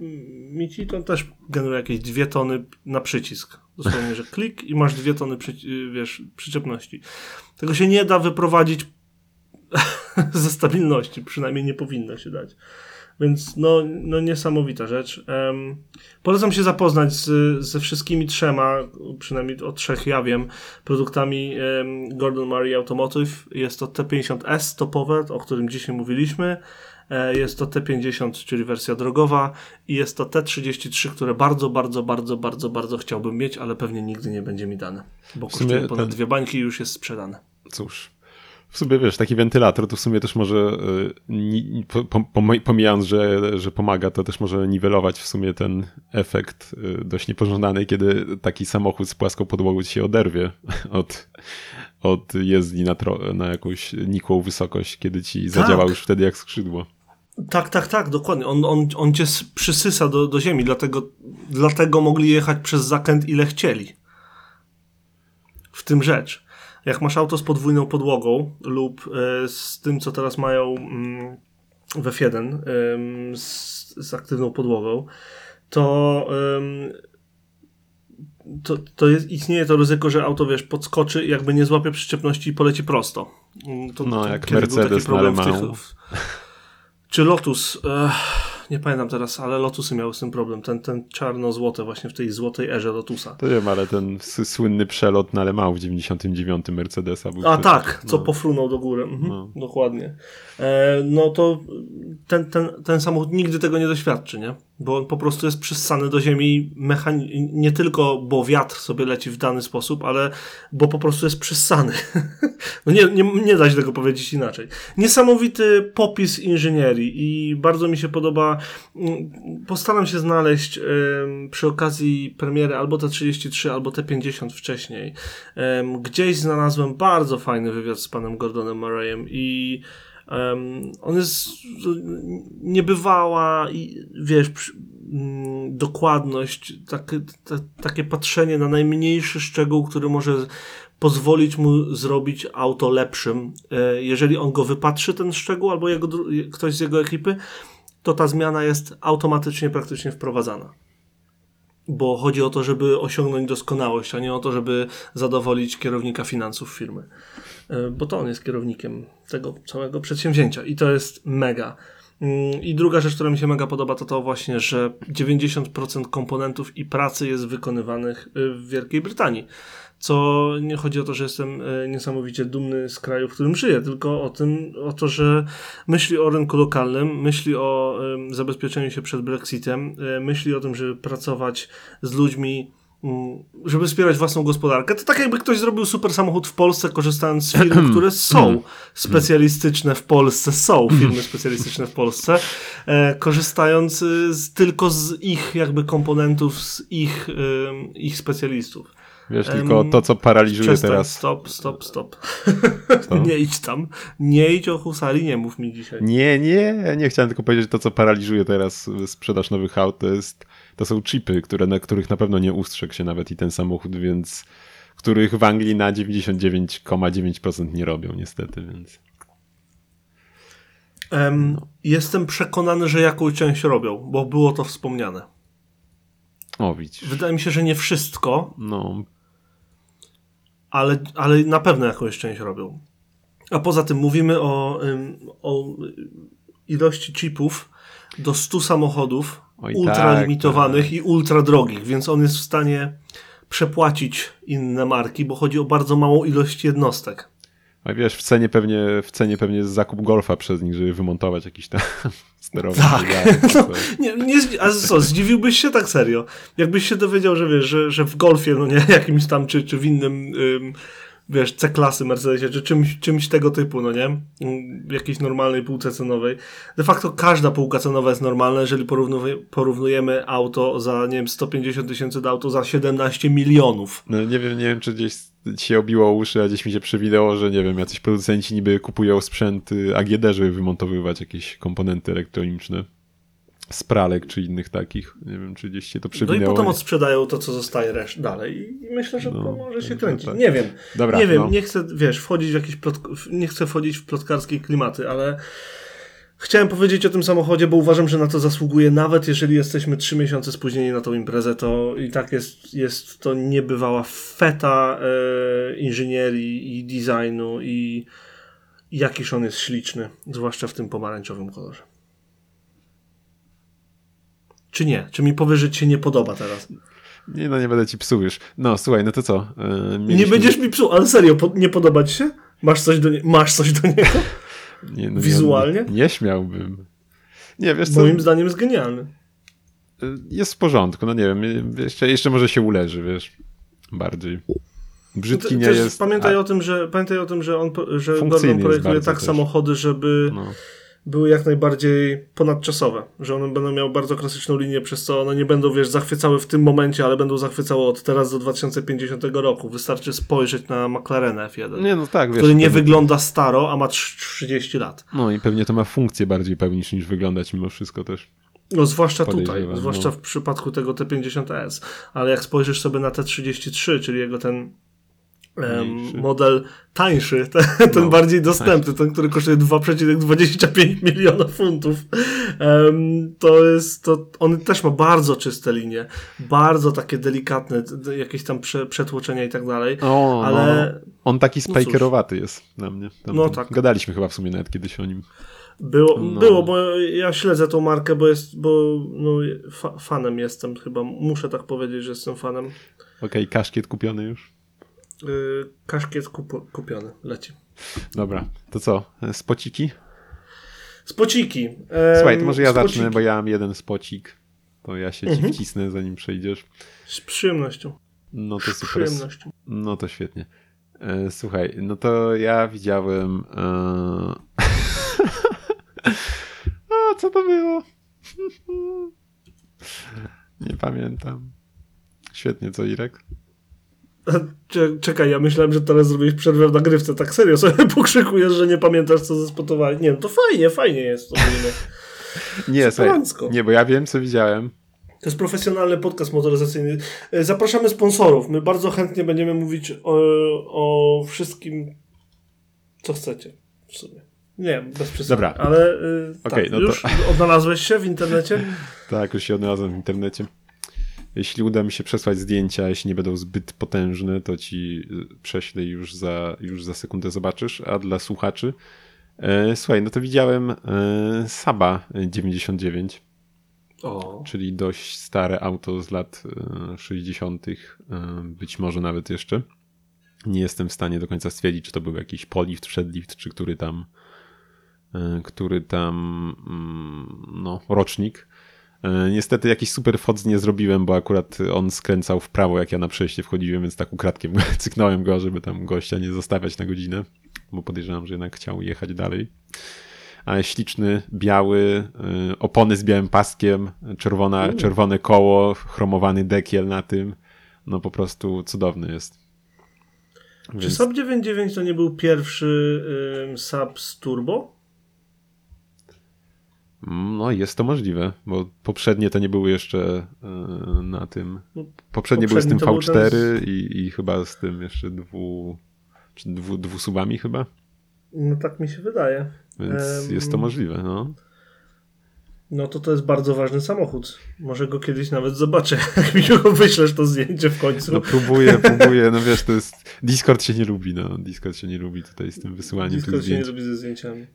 mici, to też generuje jakieś dwie tony na przycisk. Dosłownie, że klik i masz dwie tony przy, wiesz, przyczepności. Tego się nie da wyprowadzić ze stabilności, przynajmniej nie powinno się dać. Więc no, no niesamowita rzecz. Um, polecam się zapoznać z, ze wszystkimi trzema, przynajmniej o trzech ja wiem, produktami um, Gordon Murray Automotive. Jest to T50S topowe, o którym dzisiaj mówiliśmy. E, Jest to T50, czyli wersja drogowa i jest to T33, które bardzo, bardzo, bardzo, bardzo, bardzo chciałbym mieć, ale pewnie nigdy nie będzie mi dane, bo kosztuje ponad ten- dwie bańki i już jest sprzedane. Cóż. W sumie wiesz, taki wentylator to w sumie też może, y, pomijając, że, że pomaga, to też może niwelować w sumie ten efekt y, dość niepożądany, kiedy taki samochód z płaską podłogą się oderwie od, od jezdni na, na jakąś nikłą wysokość, kiedy ci zadziała już wtedy jak skrzydło. Tak, tak, tak, dokładnie. On, on, on cię przysysa do, do ziemi, dlatego, dlatego mogli jechać przez zakręt ile chcieli. W tym rzecz. Jak masz auto z podwójną podłogą lub e, z tym, co teraz mają mm, w F1 em, z, z aktywną podłogą, to, to, to jest, istnieje to ryzyko, że auto, wiesz, podskoczy jakby nie złapie przyczepności i poleci prosto. Mm, To, No, to jak Mercedes na Le czy Lotus? Nie pamiętam teraz, ale Lotusy miały z tym problem. Ten, ten czarno-złote właśnie w tej złotej erze Lotusa. To wiem, ale ten słynny przelot na Le Mans w 99 Mercedesa był A tak, co no. pofrunął do góry. Mhm, No. Dokładnie. E, no to ten, ten, ten samochód nigdy tego nie doświadczy, nie? Bo on po prostu jest przyssany do ziemi mechani- nie tylko, bo wiatr sobie leci w dany sposób, ale bo po prostu jest przyssany. no nie, nie, nie da się tego powiedzieć inaczej. Niesamowity popis inżynierii i bardzo mi się podoba. Mm, Postaram się znaleźć przy okazji premiery albo T33, albo T50 wcześniej. Em, gdzieś znalazłem bardzo fajny wywiad z panem Gordonem Murrayem i on jest niebywała i wiesz, mm, dokładność, takie, ta, takie patrzenie na najmniejszy szczegół, który może pozwolić mu zrobić auto lepszym. E, Jeżeli on go wypatrzy, ten szczegół, albo jego, ktoś z jego ekipy, to ta zmiana jest automatycznie praktycznie wprowadzana. Bo chodzi o to, żeby osiągnąć doskonałość, a nie o to, żeby zadowolić kierownika finansów firmy. E, Bo to on jest kierownikiem tego całego przedsięwzięcia i to jest mega. Mm, I druga rzecz, która mi się mega podoba, to to właśnie, że 90% komponentów i pracy jest wykonywanych y, w Wielkiej Brytanii. Co nie chodzi o to, że jestem y, niesamowicie dumny z kraju, w którym żyję, tylko o tym, o to, że myśli o rynku lokalnym, myśli o zabezpieczeniu się przed Brexitem, y, myśli o tym, żeby pracować z ludźmi, mm, żeby wspierać własną gospodarkę. To tak jakby ktoś zrobił super samochód w Polsce, korzystając z firm, które są specjalistyczne w Polsce, są firmy specjalistyczne w Polsce, e, korzystając z, tylko z ich jakby komponentów, z ich, ich specjalistów. Wiesz, tylko to, co paraliżuje Przestań, teraz... stop, stop, stop. Nie idź tam. Nie idź o husari, nie mów mi dzisiaj. Nie, nie, nie chciałem tylko powiedzieć, że to, co paraliżuje teraz sprzedaż nowych aut, to, jest, to są chipy, które, na których na pewno nie ustrzegł się nawet i ten samochód, więc których w Anglii na 99,9% nie robią niestety, więc Em, Jestem przekonany, że jakąś część robią, bo było to wspomniane. o widzisz. Wydaje mi się, że nie wszystko, No, ale, ale na pewno jakąś część robią. A poza tym mówimy o, o ilości chipów do 100 samochodów Oj, ultralimitowanych tak, i ultra drogich, więc on jest w stanie przepłacić inne marki, bo chodzi o bardzo małą ilość jednostek. A wiesz, w cenie pewnie, w cenie pewnie jest zakup Golfa przez nich, żeby wymontować jakiś tam sterownik. Tak. No, nie, nie, a co, zdziwiłbyś się tak serio? Jakbyś się dowiedział, że wiesz, że, że w Golfie, no nie, jakimś tam, czy, czy w innym, ym, wiesz, C-klasy Mercedesie, czy czymś, czymś tego typu, no nie? Ym, Jakiejś normalnej półce cenowej. De facto każda półka cenowa jest normalna, jeżeli porównuje, porównujemy auto za, nie wiem, 150 tysięcy do auto za 17 milionów. No, nie wiem, nie wiem, czy gdzieś się obiło uszy, a gdzieś mi się przewidało, że nie wiem, jacyś producenci niby kupują sprzęt y, AGD, żeby wymontowywać jakieś komponenty elektroniczne z pralek czy innych takich. Nie wiem, czy gdzieś się to No i przewinęło. potem odsprzedają to, co zostaje reszt dalej i myślę, że No, to może się kręcić. tak. Nie wiem. Dobra, nie wiem, no. nie chcę, wiesz, wchodzić w jakieś plot... nie chcę wchodzić w plotkarskie klimaty, ale chciałem powiedzieć o tym samochodzie, bo uważam, że na to zasługuje, nawet jeżeli jesteśmy trzy miesiące spóźnieni na tą imprezę, to i tak jest, jest to niebywała feta e, inżynierii i designu i jakiż on jest śliczny, zwłaszcza w tym pomarańczowym kolorze. Czy nie? Czy mi powiesz, że ci się nie podoba teraz? Nie, no nie będę ci psuł już. No, słuchaj, no to co? Yy, Nie będziesz mi psuł, ale serio, po, nie podoba ci się? Masz coś do, nie... Masz coś do niego? Nie, no, wizualnie? Nie, nie śmiałbym. Nie, wiesz co? Moim zdaniem jest genialny. y, Jest w porządku, no nie wiem, jeszcze, jeszcze może się uleży, wiesz, bardziej. Brzydki Te- nie jest. Pamiętaj, a- o tym, że, pamiętaj o tym, że, on, że Gordon projektuje tak też. samochody, żeby no. Były jak najbardziej ponadczasowe. Że one będą miały bardzo klasyczną linię, przez co one nie będą, wiesz, zachwycały w tym momencie, ale będą zachwycały od teraz do 2050 roku. Wystarczy spojrzeć na McLaren F1, Nie, no tak, wiesz. który nie pewnie- wygląda staro, a ma trz- 30 lat. No i pewnie to ma funkcję bardziej pełnić niż wyglądać mimo wszystko też. No, zwłaszcza tutaj, Podejrzewam, zwłaszcza no. w przypadku tego T50S. Ale jak spojrzysz sobie na T33, czyli jego ten Mniejszy. model tańszy, ten, ten No, bardziej dostępny, ten, który kosztuje 2,25 miliona funtów, to jest, to on też ma bardzo czyste linie, bardzo takie delikatne, jakieś tam prze, przetłoczenia i tak dalej, O, ale no. On taki cóż. spajkerowaty jest na mnie. Tam, No tak. Gadaliśmy chyba w sumie nawet kiedyś o nim. Było, No. było, bo ja śledzę tą markę, bo jest, bo no, fa fanem jestem chyba. Muszę tak powiedzieć, że jestem fanem. Okej, kaszkiet kupiony już. Yy, kaszkiet kup kupiony, leci. Dobra, to co? Spociki? Spociki. Słuchaj, to może ja spociki. zacznę, bo ja mam jeden spocik. To ja się ci Mhm. wcisnę, zanim przejdziesz. Z przyjemnością. No to Z super. przyjemnością. No to świetnie. E, Słuchaj, no to ja widziałem. E... A co to było? Nie pamiętam. Świetnie, co Irek? Cze- Czekaj, ja myślałem, że teraz zrobisz przerwę w nagrywce. Tak serio sobie pokrzykujesz, że nie pamiętasz, co zespotowałeś. Nie, no to fajnie, fajnie jest. Nie, słuchaj, nie, bo ja wiem, co widziałem. To jest profesjonalny podcast motoryzacyjny. E, Zapraszamy sponsorów. My bardzo chętnie będziemy mówić o, o wszystkim, co chcecie. W sumie. Nie, bez przesady. Dobra. Ale y, Okej, tak, no to- już odnalazłeś się w internecie? Tak, już się odnalazłem w internecie. Jeśli uda mi się przesłać zdjęcia, jeśli nie będą zbyt potężne, to ci y, prześlę już za, już za sekundę zobaczysz. A dla słuchaczy, e, słuchaj, no to widziałem e, Saba 99, O. czyli dość stare auto z lat e, 60., e, być może nawet jeszcze. Nie jestem w stanie do końca stwierdzić, czy to był jakiś polift, przedlift, czy który tam, e, który tam, mm, no, rocznik. E, Niestety jakiś super fotz nie zrobiłem, bo akurat on skręcał w prawo, jak ja na przejście wchodziłem, więc tak ukradkiem cyknąłem go, żeby tam gościa nie zostawiać na godzinę, bo podejrzewam, że jednak chciał jechać dalej. Ale śliczny, biały, y, opony z białym paskiem, czerwona, czerwone koło, chromowany dekiel na tym. No po prostu cudowny jest. Czy Więc- Saab 99 to nie był pierwszy Saab z turbo? No, jest to możliwe, bo poprzednie to nie były jeszcze e, na tym. Poprzednie były z tym Poprzedni to był V4 ten i, i chyba z tym jeszcze dwu, czy dwu, dwusubami chyba, No tak mi się wydaje. więc jest to możliwe, no. No to to jest bardzo ważny samochód. Może go kiedyś nawet zobaczę, jak mi go wyślesz to zdjęcie w końcu. No próbuję, próbuję, no wiesz, to jest, Discord się nie lubi, no, Discord się nie lubi tutaj z tym wysyłaniem tych Discord się nie zdjęć. robi ze zdjęciami.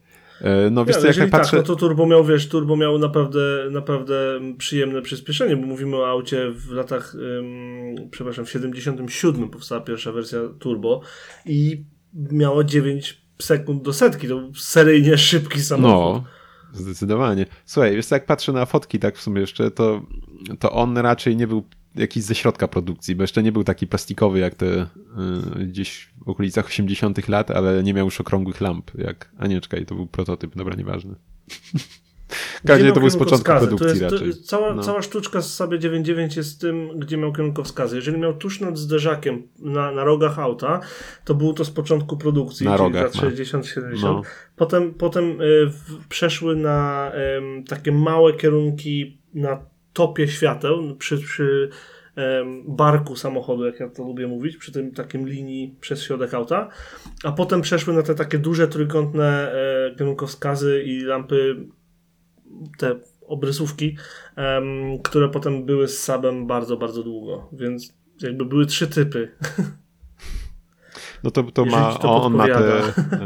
E, No wiesz Nie, co, jak ja patrzę, tak, no to Turbo miał, wiesz, Turbo miał naprawdę, naprawdę przyjemne przyspieszenie, bo mówimy o aucie w latach, ym, przepraszam, w 77 powstała pierwsza wersja Turbo i miało 9 sekund do setki, to był seryjnie szybki samochód. No, zdecydowanie. Słuchaj, wiesz jak patrzę na fotki tak w sumie jeszcze, to, to on raczej nie był jakiś ze środka produkcji, bo jeszcze nie był taki plastikowy jak te y, gdzieś w okolicach 80 lat, ale nie miał już okrągłych lamp, jak... A nie, czekaj, to był prototyp, dobra, nieważne. Razie to był z początku produkcji to jest, raczej. To cała, No. cała sztuczka z Sabie 99 jest tym, gdzie miał kierunkowskazy. Jeżeli miał tuż nad zderzakiem na, na rogach auta, to było to z początku produkcji, Na czyli rogach lat ma. 60-70. No. Potem, potem y, w, przeszły na em, takie małe kierunki na topie świateł, przy, przy em, barku samochodu, jak ja to lubię mówić, przy tym takim linii przez środek auta, a potem przeszły na te takie duże trójkątne e, kierunkowskazy i lampy, te obrysówki, em, które potem były z Sabem bardzo, bardzo długo, więc jakby były trzy typy. No to, to Jeżeli ma, to on ma te,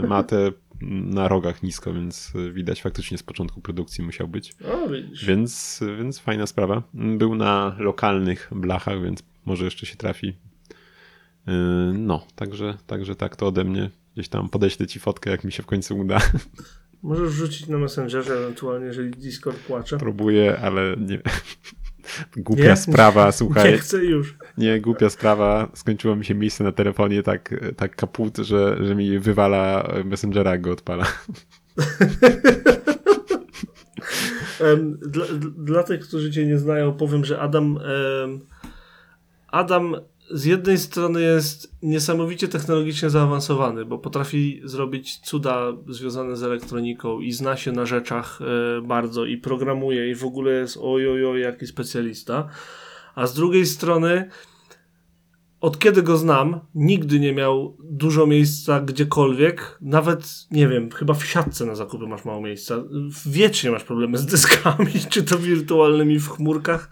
ma te na rogach nisko, więc widać faktycznie z początku produkcji musiał być. O. Więc, więc fajna sprawa. Był na lokalnych blachach, więc może jeszcze się trafi. Yy, No, także, także tak to ode mnie. Gdzieś tam podeślę ci fotkę, jak mi się w końcu uda. Możesz rzucić na Messengerze ewentualnie, jeżeli Discord płacze. Próbuję, ale nie. Głupia Nie? sprawa, słuchaj. Nie chcę już. Nie, głupia sprawa. Skończyło mi się miejsce na telefonie tak, tak kaput, że, że mi wywala Messengera, jak go odpala. Dla, dla tych, którzy Cię nie znają, powiem, że Adam. Adam z jednej strony jest niesamowicie technologicznie zaawansowany, bo potrafi zrobić cuda związane z elektroniką i zna się na rzeczach e, bardzo i programuje i w ogóle jest ojojoj jaki specjalista. A z drugiej strony od kiedy go znam, nigdy nie miał dużo miejsca gdziekolwiek. Nawet, nie wiem, chyba w siatce na zakupy masz mało miejsca. Wiecznie masz problemy z dyskami, czy to wirtualnymi w chmurkach,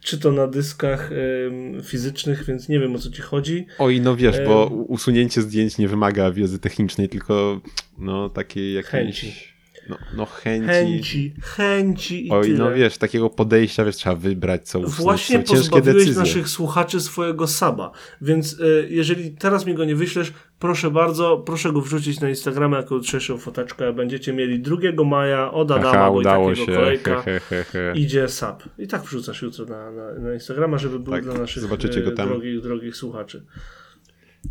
czy to na dyskach em, fizycznych, więc nie wiem o co ci chodzi. Oj, no wiesz, bo usunięcie zdjęć nie wymaga wiedzy technicznej, tylko no takiej jakiejś... Chęci. No, no chęci. Chęci, chęci i Oj, tyle. no wiesz, takiego podejścia, wiesz, trzeba wybrać, co usunąć. Właśnie są pozbawiłeś decyzje. naszych słuchaczy swojego saba, więc y, jeżeli teraz mi go nie wyślesz, proszę bardzo, proszę go wrzucić na Instagrama jako jutrzejszą foteczkę. Będziecie mieli 2 maja od Adama, Aha, bo i takiego się. kolejka. He, he, he. Idzie sap. I tak wrzucasz jutro na, na, na Instagrama, żeby był Tak, dla naszych e, drogich, drogich słuchaczy.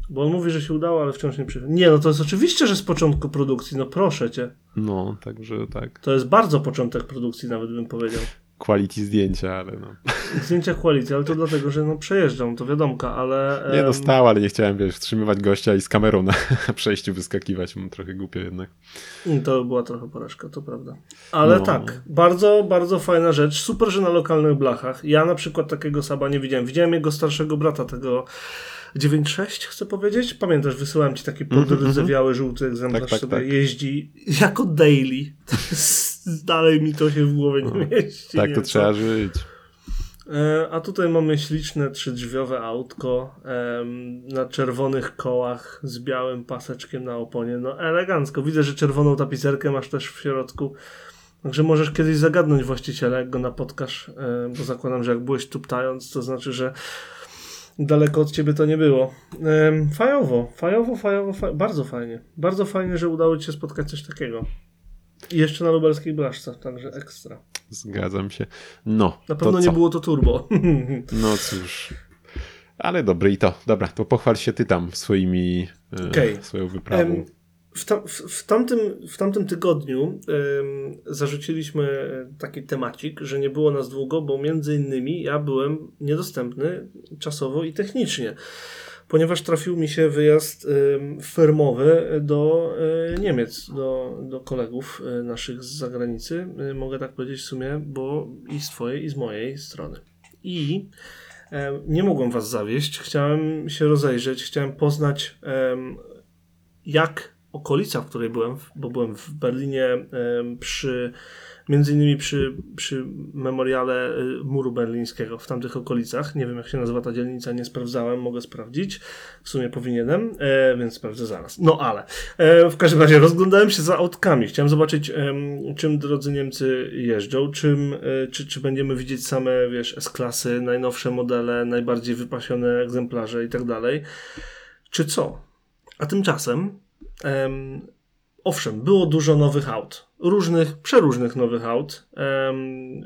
Bo on mówi, że się udało, ale wciąż nie przychodzi. Nie, no to jest oczywiście, że z początku produkcji, no proszę cię. No, także tak. To jest bardzo początek produkcji, nawet bym powiedział. Quality zdjęcia, ale no. Zdjęcia quality, ale to dlatego, że no przejeżdżam, to wiadomka, ale... Nie em, no, stał, ale nie chciałem, wiesz, wstrzymywać gościa i z kamerą na przejściu wyskakiwać. Mam trochę głupio jednak. Mm, To była trochę porażka, to prawda. Ale No. tak, bardzo, bardzo fajna rzecz. Super, że na lokalnych blachach. Ja na przykład takiego Saba nie widziałem. Widziałem jego starszego brata, tego 9.6 chcę powiedzieć. Pamiętasz, wysyłałem ci taki Mhm, podrdzewiały, żółty egzemplarz Tak, tak, sobie tak. jeździ jako daily. Dalej mi to się w głowie nie mieści. Tak nie to wiem, trzeba co. żyć. E, A tutaj mamy śliczne trzydrzwiowe autko em, na czerwonych kołach z białym paseczkiem na oponie. No elegancko. Widzę, że czerwoną tapicerkę masz też w środku. Także możesz kiedyś zagadnąć właściciela, jak go napotkasz, e, bo zakładam, że jak byłeś tuptając, to znaczy, że daleko od ciebie to nie było. Fajowo, fajowo, fajowo, fa bardzo fajnie. Bardzo fajnie, że udało ci się spotkać coś takiego. I jeszcze na lubelskiej blaszce, także ekstra. Zgadzam się. No, Na pewno nie było to turbo. No cóż. Ale dobre i to. Dobra, to pochwal się ty tam swoimi, e, Okej. swoją wyprawą. W, tam, w, w, tamtym, w tamtym tygodniu em, zarzuciliśmy taki temacik, że nie było nas długo, bo między innymi ja byłem niedostępny czasowo i technicznie, ponieważ trafił mi się wyjazd em, firmowy do e, Niemiec, do, do kolegów e, naszych z zagranicy. E, Mogę tak powiedzieć w sumie, bo i z twojej, i z mojej strony. I nie mogłem was zawieść. Chciałem się rozejrzeć, chciałem poznać jak okolica, w której byłem, bo byłem w Berlinie przy, między innymi przy, przy memoriale y, muru berlińskiego, w tamtych okolicach. Nie wiem, jak się nazywa ta dzielnica, nie sprawdzałem, mogę sprawdzić. W sumie powinienem, e, więc sprawdzę zaraz. No ale, e, w każdym razie rozglądałem się za autkami. Chciałem zobaczyć, czym drodzy Niemcy jeżdżą, czym, e, czy, czy będziemy widzieć same, wiesz, S-klasy, najnowsze modele, najbardziej wypasione egzemplarze i tak dalej. Czy co? A tymczasem, em, owszem, było dużo nowych aut. Różnych, przeróżnych nowych aut. Em,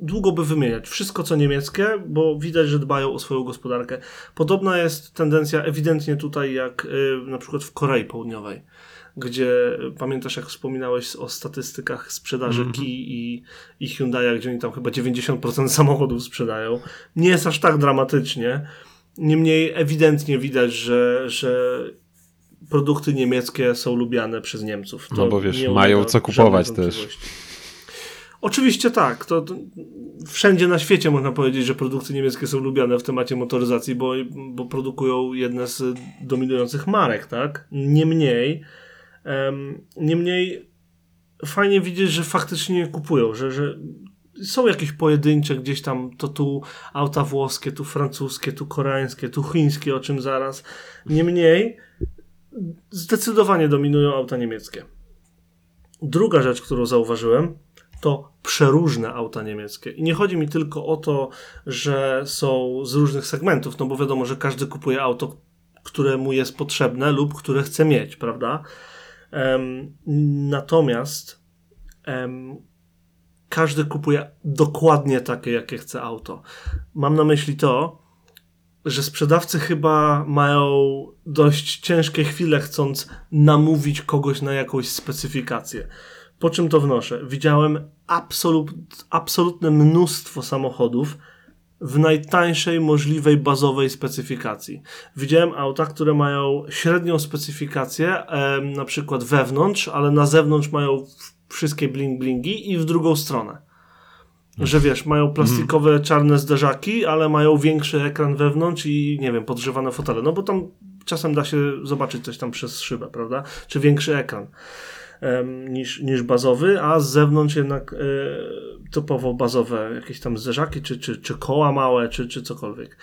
długo by wymieniać wszystko, co niemieckie, bo widać, że dbają o swoją gospodarkę. Podobna jest tendencja ewidentnie tutaj, jak y, na przykład w Korei Południowej, gdzie y, pamiętasz, jak wspominałeś o statystykach sprzedaży Mhm. Kia i, i Hyundai, gdzie oni tam chyba 90% samochodów sprzedają. Nie jest aż tak dramatycznie. Niemniej ewidentnie widać, że, że produkty niemieckie są lubiane przez Niemców. No bo wiesz, mają co kupować też. Oczywiście tak. To, to wszędzie na świecie można powiedzieć, że produkty niemieckie są lubiane w temacie motoryzacji, bo, bo produkują jedne z dominujących marek, tak? Niemniej, em, niemniej fajnie widzieć, że faktycznie kupują, że, że są jakieś pojedyncze gdzieś tam, to tu auta włoskie, tu francuskie, tu koreańskie, tu chińskie, o czym zaraz. Niemniej zdecydowanie dominują auta niemieckie. Druga rzecz, którą zauważyłem, to przeróżne auta niemieckie. I nie chodzi mi tylko o to, że są z różnych segmentów, no bo wiadomo, że każdy kupuje auto, które mu jest potrzebne lub które chce mieć, prawda? Em, natomiast em, każdy kupuje dokładnie takie, jakie chce auto. Mam na myśli to, że sprzedawcy chyba mają dość ciężkie chwile, chcąc namówić kogoś na jakąś specyfikację. Po czym to wnoszę? Widziałem absolut, absolutne mnóstwo samochodów w najtańszej możliwej bazowej specyfikacji. Widziałem auta, które mają średnią specyfikację, em, na przykład wewnątrz, ale na zewnątrz mają wszystkie bling-blingi i w drugą stronę. Że wiesz, mają plastikowe czarne zderzaki, ale mają większy ekran wewnątrz i nie wiem, podgrzewane fotele. No bo tam czasem da się zobaczyć coś tam przez szybę, prawda? Czy większy ekran em, niż, niż bazowy, a z zewnątrz jednak e, typowo bazowe jakieś tam zderzaki, czy, czy, czy koła małe, czy, czy cokolwiek.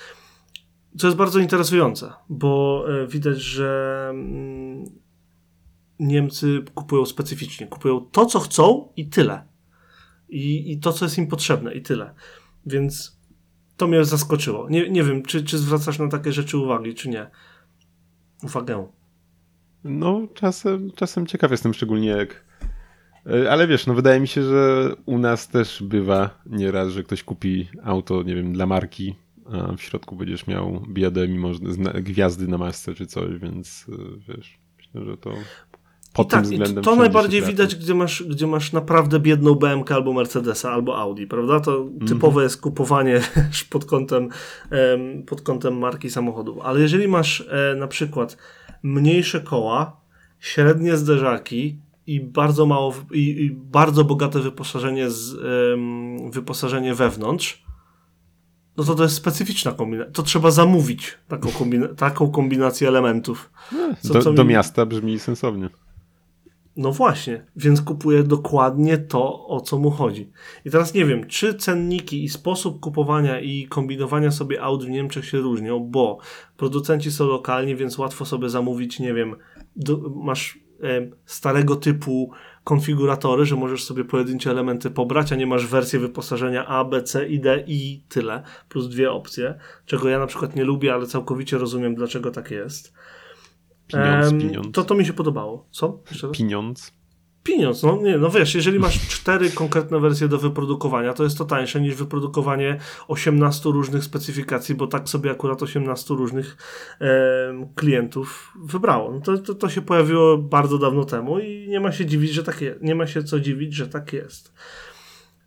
Co jest bardzo interesujące, bo e, widać, że mm, Niemcy kupują specyficznie. Kupują to, co chcą i tyle. I, i to, co jest im potrzebne i tyle. Więc to mnie zaskoczyło. Nie, nie wiem, czy, czy zwracasz na takie rzeczy uwagi, czy nie. Uwagę. No, czasem, czasem ciekaw jestem, szczególnie jak. e, Ale wiesz, no wydaje mi się, że u nas też bywa nieraz, że ktoś kupi auto, nie wiem, dla marki, a w środku będziesz miał biedę, mimo gwiazdy na masce czy coś, więc e, wiesz, myślę, że to pod I tak, tym względem to wszędzie najbardziej widać, gdzie masz, gdzie masz naprawdę biedną BMK albo Mercedesa, albo Audi, prawda? To Mhm. typowe jest kupowanie pod kątem, em, pod kątem marki samochodów. Ale jeżeli masz e, na przykład mniejsze koła, średnie zderzaki i bardzo mało, i, i bardzo bogate wyposażenie, z, wyposażenie wewnątrz, no to to jest specyficzna kombinacja. To trzeba zamówić taką, kombina- taką kombinację elementów. Co- do, co do mi- miasta brzmi sensownie. No właśnie, więc kupuje dokładnie to, o co mu chodzi. I teraz nie wiem, czy cenniki i sposób kupowania i kombinowania sobie aut w Niemczech się różnią, bo producenci są lokalni, więc łatwo sobie zamówić, nie wiem, do, masz e, starego typu konfiguratory, że możesz sobie pojedyncze elementy pobrać, a nie masz wersję wyposażenia A, B, C i D i tyle, plus dwie opcje, czego ja na przykład nie lubię, ale całkowicie rozumiem, dlaczego tak jest. Pieniądz. To to mi się podobało. Co? Pieniądz. Pieniądz, no nie, no wiesz, jeżeli masz cztery konkretne wersje do wyprodukowania, to jest to tańsze niż wyprodukowanie 18 różnych specyfikacji, bo tak sobie akurat 18 różnych em, klientów wybrało. No to, to, to się pojawiło bardzo dawno temu i nie ma się dziwić, że tak jest. Nie ma się co dziwić, że tak jest.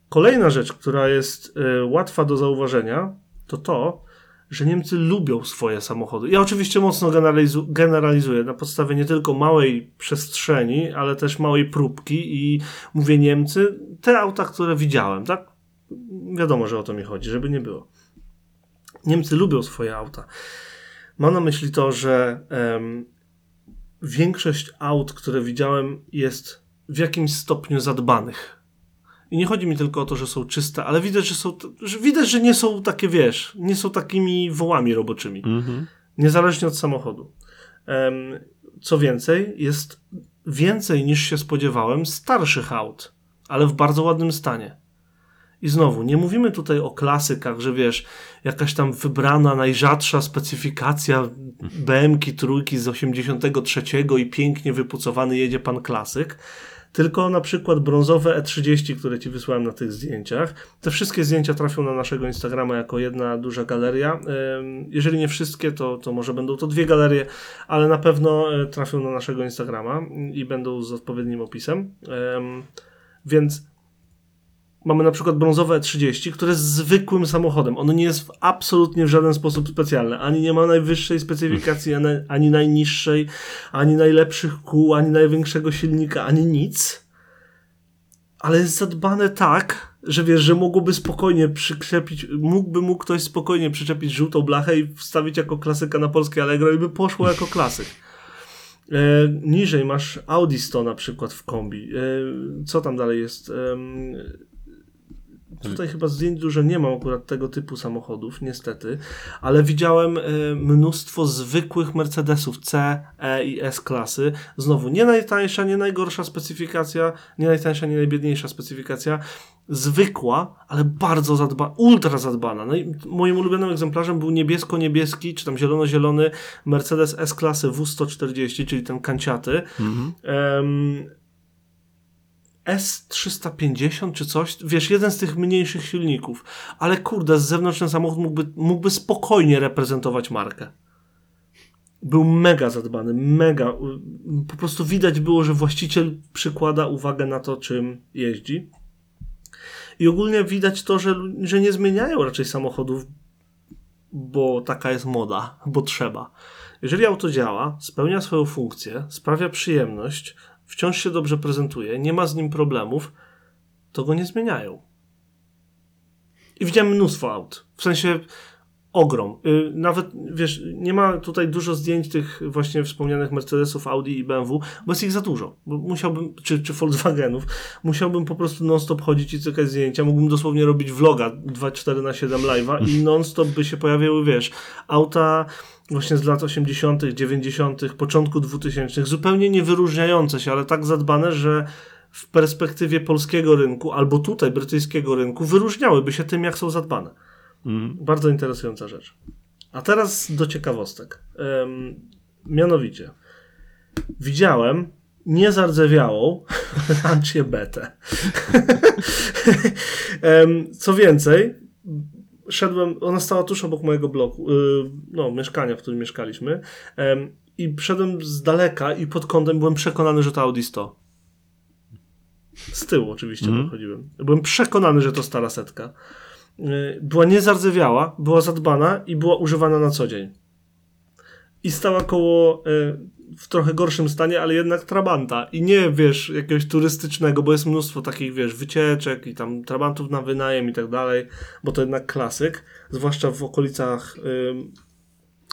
Kolejna rzecz, która jest e, łatwa do zauważenia, to to, że Niemcy lubią swoje samochody. Ja oczywiście mocno generalizu- generalizuję na podstawie nie tylko małej przestrzeni, ale też małej próbki i mówię Niemcy, te auta, które widziałem, tak? Wiadomo, że o to mi chodzi, żeby nie było. Niemcy lubią swoje auta. Mam na myśli to, że em, większość aut, które widziałem, jest w jakimś stopniu zadbanych. I nie chodzi mi tylko o to, że są czyste, ale widać, że są, że widać, że nie są takie, wiesz, nie są takimi wołami roboczymi. Mhm. Niezależnie od samochodu. Em, co więcej, jest więcej niż się spodziewałem starszych aut, ale w bardzo ładnym stanie. I znowu, nie mówimy tutaj o klasykach, że wiesz, jakaś tam wybrana, najrzadsza specyfikacja BMki trójki z 83 i pięknie wypucowany jedzie pan klasyk, tylko na przykład brązowe E30, które ci wysłałem na tych zdjęciach. Te wszystkie zdjęcia trafią na naszego Instagrama jako jedna duża galeria. Jeżeli nie wszystkie, to, to może będą to dwie galerie, ale na pewno e, trafią na naszego Instagrama i będą z odpowiednim opisem. Więc mamy na przykład brązowe E30, które jest zwykłym samochodem. Ono nie jest w absolutnie w żaden sposób specjalne. Ani nie ma najwyższej specyfikacji, ani, najniższej, ani najlepszych kół, ani największego silnika, ani nic. Ale jest zadbane tak, że wiesz, że mogłoby spokojnie przyczepić, mógłby mu ktoś spokojnie przyczepić żółtą blachę i wstawić jako klasyka na polskie Allegro i by poszło jako klasyk. E, niżej masz Audi 100 na przykład w kombi. E, co tam dalej jest? Em, Tutaj chyba zdjęć dużo nie mam akurat tego typu samochodów, niestety, ale widziałem e, mnóstwo zwykłych Mercedesów C, E i S klasy. Znowu, nie najtańsza, nie najgorsza specyfikacja, nie najtańsza, nie najbiedniejsza specyfikacja. Zwykła, ale bardzo zadbana, ultra zadbana. No i moim ulubionym egzemplarzem był niebiesko-niebieski, czy tam zielono-zielony Mercedes S-klasy W140, czyli ten kanciaty. Mhm. Em, S350 czy coś, wiesz, jeden z tych mniejszych silników, ale kurde, z zewnątrz ten samochód mógłby, mógłby spokojnie reprezentować markę. Był mega zadbany, mega. Po prostu widać było, że właściciel przykłada uwagę na to, czym jeździ. I ogólnie widać to, że, że nie zmieniają raczej samochodów, bo taka jest moda, bo trzeba. Jeżeli auto działa, spełnia swoją funkcję, sprawia przyjemność, wciąż się dobrze prezentuje, nie ma z nim problemów, to go nie zmieniają. I widziałem mnóstwo aut. W sensie ogrom. Y, Nawet, wiesz, nie ma tutaj dużo zdjęć tych właśnie wspomnianych Mercedesów, Audi i BMW, bo jest ich za dużo. Musiałbym, czy, czy Volkswagenów, musiałbym po prostu non-stop chodzić i cykać zdjęcia. Mógłbym dosłownie robić vloga 2-4 na 7 live'a i non-stop by się pojawiały, wiesz, auta właśnie z lat 80., 90., początku 2000, zupełnie nie wyróżniające się, ale tak zadbane, że w perspektywie polskiego rynku, albo tutaj brytyjskiego rynku, wyróżniałyby się tym, jak są zadbane. Mhm. Bardzo interesująca rzecz. A teraz do ciekawostek. Mianowicie, widziałem niezardzewiałą Lancię Betę. Co więcej, szedłem, ona stała tuż obok mojego bloku, y, no, mieszkania, w którym mieszkaliśmy, i szedłem z daleka i pod kątem byłem przekonany, że to Audi 100. Z tyłu oczywiście Mhm. podchodziłem. Byłem przekonany, że to stara setka. Y, Była niezardzewiała, była zadbana i była używana na co dzień. I stała koło y, w trochę gorszym stanie, ale jednak Trabanta. I nie, wiesz, jakiegoś turystycznego, bo jest mnóstwo takich, wiesz, wycieczek i tam Trabantów na wynajem i tak dalej, bo to jednak klasyk, zwłaszcza w okolicach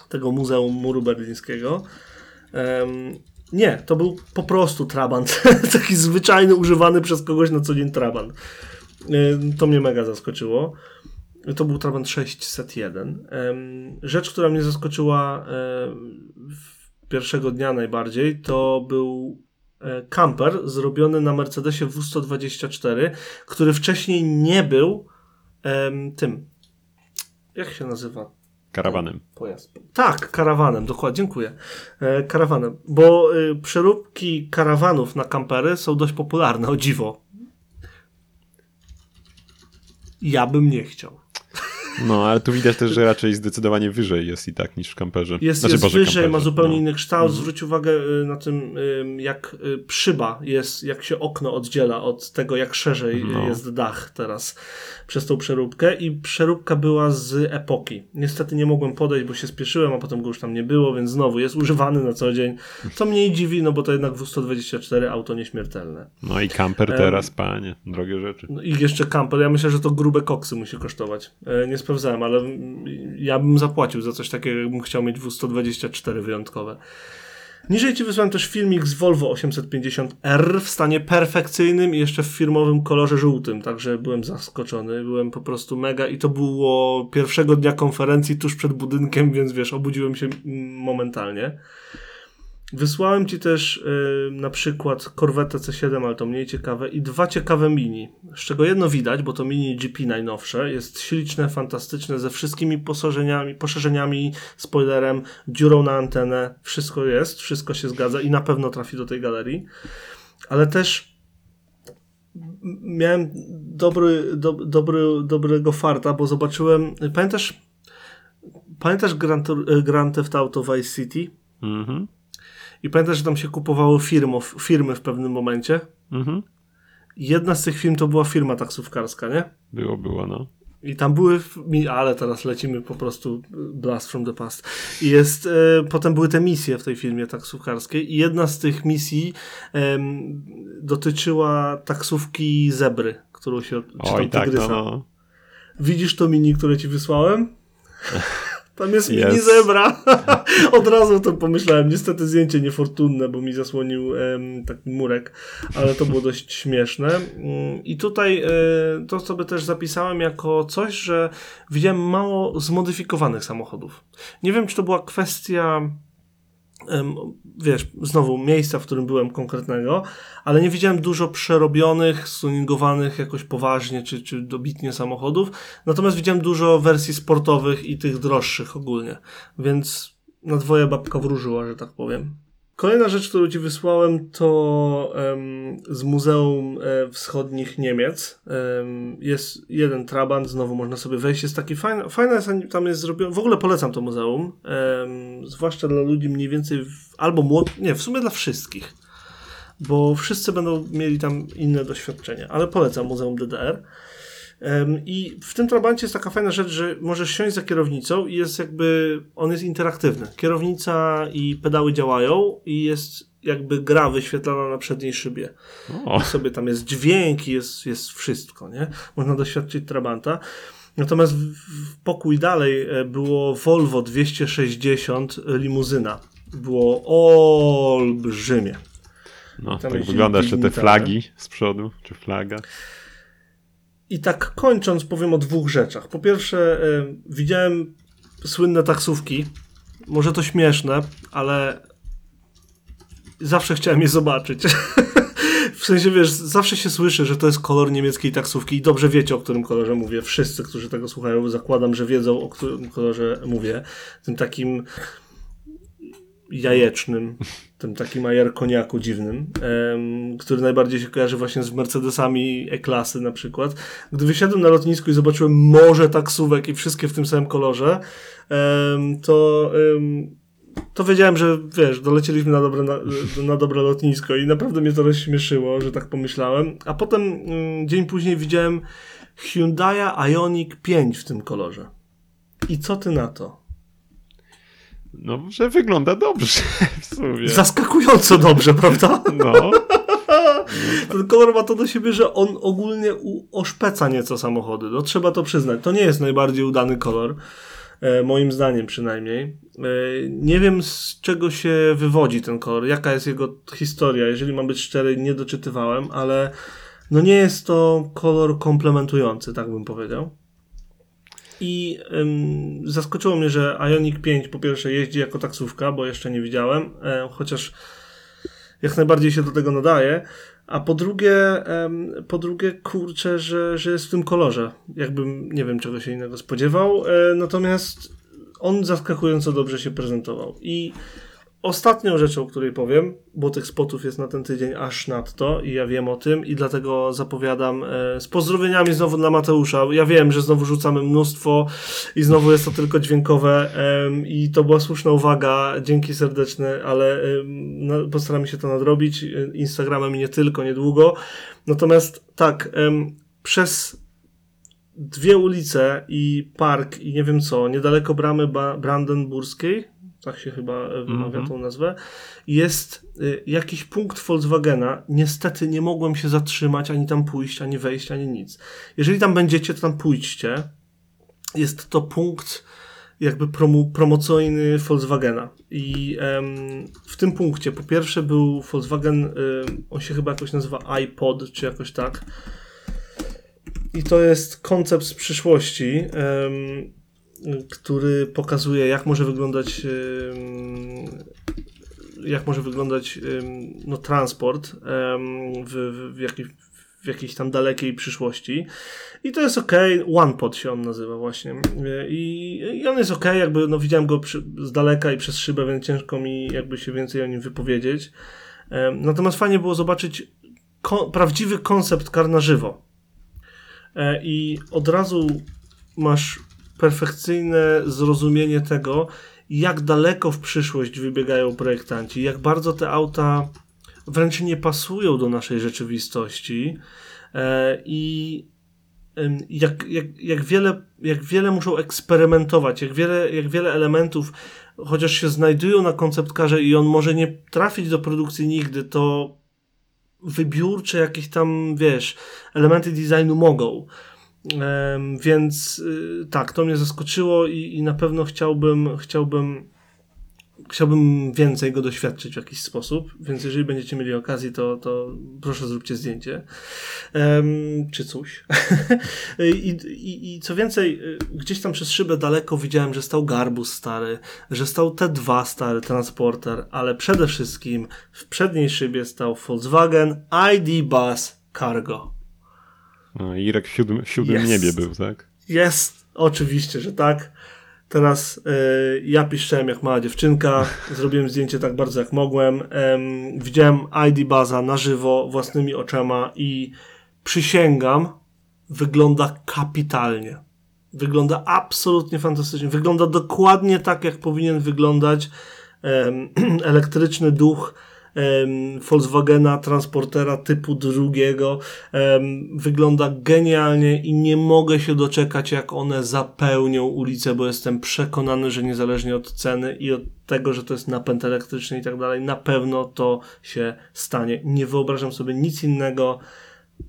tego Muzeum Muru Berlińskiego. Em, nie, to był po prostu Trabant. Taki zwyczajny, używany przez kogoś na co dzień Trabant. Ym, To mnie mega zaskoczyło. To był Trabant 601. Em, Rzecz, która mnie zaskoczyła em, w pierwszego dnia najbardziej, to był e, camper zrobiony na Mercedesie W124, który wcześniej nie był em, tym. Jak się nazywa Karawanem. pojazd. Tak, karawanem, dokładnie, dziękuję. E, karawanem, bo y, przeróbki karawanów na kampery są dość popularne, o dziwo. Ja bym nie chciał. No, ale tu widać też, że raczej zdecydowanie wyżej jest i tak niż w kamperze. Jest, Znaczy, jest Boże, wyżej, kamperze, ma zupełnie no. inny kształt. Zwróć uwagę y, na tym, ym, jak y, przyba jest, jak się okno oddziela od tego, jak szerzej No. jest dach teraz przez tą przeróbkę. I przeróbka była z epoki. Niestety nie mogłem podejść, bo się spieszyłem, a potem go już tam nie było, więc znowu jest używany na co dzień. Co mnie dziwi, no bo to jednak W124 auto nieśmiertelne. No i kamper teraz, panie, drogie rzeczy. No i jeszcze camper. Ja myślę, że to grube koksy musi kosztować. E, nie sprawdzałem, ale ja bym zapłacił za coś takiego, jakbym chciał mieć W124 wyjątkowe. Niżej ci wysłałem też filmik z Volvo 850R w stanie perfekcyjnym i jeszcze w firmowym kolorze żółtym, także byłem zaskoczony, byłem po prostu mega i to było pierwszego dnia konferencji tuż przed budynkiem, więc wiesz, obudziłem się momentalnie. Wysłałem ci też y, na przykład Corvette C7, ale to mniej ciekawe, i dwa ciekawe mini. Z czego jedno widać, bo to mini GP najnowsze. Jest śliczne, fantastyczne, ze wszystkimi poszerzeniami, poszerzeniami, spoilerem, dziurą na antenę. Wszystko jest, wszystko się zgadza i na pewno trafi do tej galerii. Ale też miałem dobry, do, dobry, dobrego farta, bo zobaczyłem. Pamiętasz, pamiętasz Grand, Grand Theft Auto Vice City? Mhm. I pamiętasz, że tam się kupowało firmów, firmy w pewnym momencie? Mhm. Jedna z tych firm to była firma taksówkarska, nie? Było, było, no. I tam były, ale teraz lecimy po prostu y, blast from the past. I jest, e, potem były te misje w tej firmie taksówkarskiej i jedna z tych misji em, dotyczyła taksówki zebry, którą się, czy tam Oj, tak, no, no. Widzisz to mini, które ci wysłałem? Tam jest mini Jest. zebra. Od razu o tym pomyślałem. Niestety zdjęcie niefortunne, bo mi zasłonił em, taki murek, ale to było dość śmieszne. Mm, I tutaj e, to sobie też zapisałem jako coś, że widziałem mało zmodyfikowanych samochodów. Nie wiem, czy to była kwestia wiesz, znowu miejsca, w którym byłem konkretnego, ale nie widziałem dużo przerobionych, stuningowanych jakoś poważnie czy, czy dobitnie samochodów, natomiast widziałem dużo wersji sportowych i tych droższych ogólnie, więc na dwoje babka wróżyła, że tak powiem. Kolejna rzecz, którą ci wysłałem, to em, z Muzeum e, Wschodnich Niemiec. Em, jest jeden trabant, znowu można sobie wejść. Jest taki fajny, fajne jest, tam jest zrobione. W ogóle polecam to muzeum, em, zwłaszcza dla ludzi mniej więcej w, albo młodych, nie, w sumie dla wszystkich, bo wszyscy będą mieli tam inne doświadczenia, ale polecam Muzeum DDR. I w tym trabancie jest taka fajna rzecz, że możesz siąść za kierownicą i jest jakby, on jest interaktywny. Kierownica i pedały działają i jest jakby gra wyświetlana na przedniej szybie. O, sobie tam jest dźwięk i jest, jest wszystko, nie? Można doświadczyć Trabanta. Natomiast w, w pokój dalej e, było Volvo 260 limuzyna. Było olbrzymie. No, Tam tak wygląda jeszcze te flagi z przodu, czy flaga. I tak kończąc, powiem o dwóch rzeczach. Po pierwsze, e, widziałem słynne taksówki. Może to śmieszne, ale zawsze chciałem je zobaczyć. w sensie, wiesz, zawsze się słyszy, że to jest kolor niemieckiej taksówki i dobrze wiecie, o którym kolorze mówię. Wszyscy, którzy tego słuchają, zakładam, że wiedzą, o którym kolorze mówię. Tym takim jajecznym, tym takim ajer koniaku dziwnym, który najbardziej się kojarzy właśnie z Mercedesami E-klasy na przykład. Gdy wysiadłem na lotnisku i zobaczyłem morze taksówek i wszystkie w tym samym kolorze, to, to wiedziałem, że wiesz, dolecieliśmy na dobre, na, na dobre lotnisko i naprawdę mnie to rozśmieszyło, że tak pomyślałem. A potem mm, dzień później widziałem Hyundai Ioniq 5 w tym kolorze. I co ty na to? No, że wygląda dobrze w sumie. Zaskakująco dobrze, prawda? No, Ten kolor ma to do siebie, że on ogólnie oszpeca nieco samochody. No trzeba to przyznać. To nie jest najbardziej udany kolor. E, moim zdaniem przynajmniej. E, nie wiem z czego się wywodzi ten kolor, jaka jest jego historia. Jeżeli mam być szczery, nie doczytywałem, ale no nie jest to kolor komplementujący, tak bym powiedział. I ym, zaskoczyło mnie, że Ioniq 5 po pierwsze jeździ jako taksówka, bo jeszcze nie widziałem, e, chociaż jak najbardziej się do tego nadaje. A po drugie, em, po drugie, kurczę, że, że jest w tym kolorze. Jakbym nie wiem czego się innego spodziewał. E, natomiast on zaskakująco dobrze się prezentował. I ostatnią rzeczą, o której powiem, bo tych spotów jest na ten tydzień aż nadto i ja wiem o tym i dlatego zapowiadam e, z pozdrowieniami znowu dla Mateusza. Ja wiem, że znowu rzucamy mnóstwo i znowu jest to tylko dźwiękowe em, i to była słuszna uwaga. Dzięki serdeczne, ale em, no, postaramy się to nadrobić e, Instagramem i nie tylko, niedługo. Natomiast tak, przez dwie ulice i park i nie wiem co, niedaleko bramy ba- Brandenburskiej, tak się chyba e, wymawia Mhm. tą nazwę, jest y, jakiś punkt Volkswagena. Niestety nie mogłem się zatrzymać, ani tam pójść, ani wejść, ani nic. Jeżeli tam będziecie, to tam pójdźcie. Jest to punkt jakby promu, promocyjny Volkswagena. I em, w tym punkcie po pierwsze był Volkswagen, ym, on się chyba jakoś nazywa iPod, czy jakoś tak. I to jest koncept z przyszłości, em, który pokazuje, jak może wyglądać jak może wyglądać no, transport w, w, jakiej, w jakiejś tam dalekiej przyszłości. I to jest ok. OnePod się on nazywa właśnie. I, i on jest ok, jakby no, widziałem go przy, z daleka i przez szybę, więc ciężko mi jakby się więcej o nim wypowiedzieć. Natomiast fajnie było zobaczyć ko- prawdziwy koncept kar na żywo. E, I od razu masz perfekcyjne zrozumienie tego, jak daleko w przyszłość wybiegają projektanci, jak bardzo te auta wręcz nie pasują do naszej rzeczywistości e, i jak, jak, jak, wiele, jak wiele muszą eksperymentować, jak wiele, jak wiele elementów, chociaż się znajdują na konceptkarze i on może nie trafić do produkcji nigdy, to wybiórcze jakieś tam, wiesz, elementy designu mogą. Więc y, tak, to mnie zaskoczyło i, i na pewno chciałbym, chciałbym, chciałbym więcej go doświadczyć w jakiś sposób. Więc jeżeli będziecie mieli okazję, to, to proszę zróbcie zdjęcie. Em, czy coś. I, i, I co więcej, y, gdzieś tam przez szybę daleko widziałem, że stał Garbus stary, że stał T2 stary transporter, ale przede wszystkim w przedniej szybie stał Volkswagen ID Bus Cargo. No, Irek w siódmym, w siódmym niebie był, tak? Jest, oczywiście, że tak. Teraz y, ja piszczałem jak mała dziewczynka, zrobiłem zdjęcie tak bardzo jak mogłem. Em, widziałem ID Baza na żywo, własnymi oczami i przysięgam, wygląda kapitalnie. Wygląda absolutnie fantastycznie. Wygląda dokładnie tak, jak powinien wyglądać em, elektryczny duch Volkswagena Transportera typu drugiego. Wygląda genialnie i nie mogę się doczekać, jak one zapełnią ulicę, bo jestem przekonany, że niezależnie od ceny i od tego, że to jest napęd elektryczny i tak dalej, na pewno to się stanie. Nie wyobrażam sobie nic innego.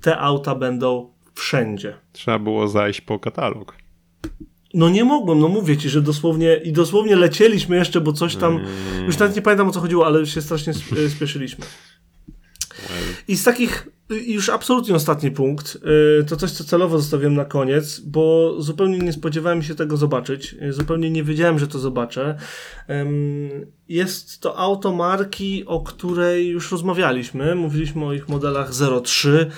Te auta będą wszędzie. Trzeba było zajść po katalog. No nie mogłem, no mówię ci, że dosłownie i dosłownie lecieliśmy jeszcze, bo coś tam, Mm. już nawet nie pamiętam o co chodziło, ale się strasznie e, spieszyliśmy. I z takich, już absolutnie ostatni punkt, y, to coś, co celowo zostawiłem na koniec, bo zupełnie nie spodziewałem się tego zobaczyć, y, zupełnie nie wiedziałem, że to zobaczę. Jest to auto marki, o której już rozmawialiśmy, mówiliśmy o ich modelach 03,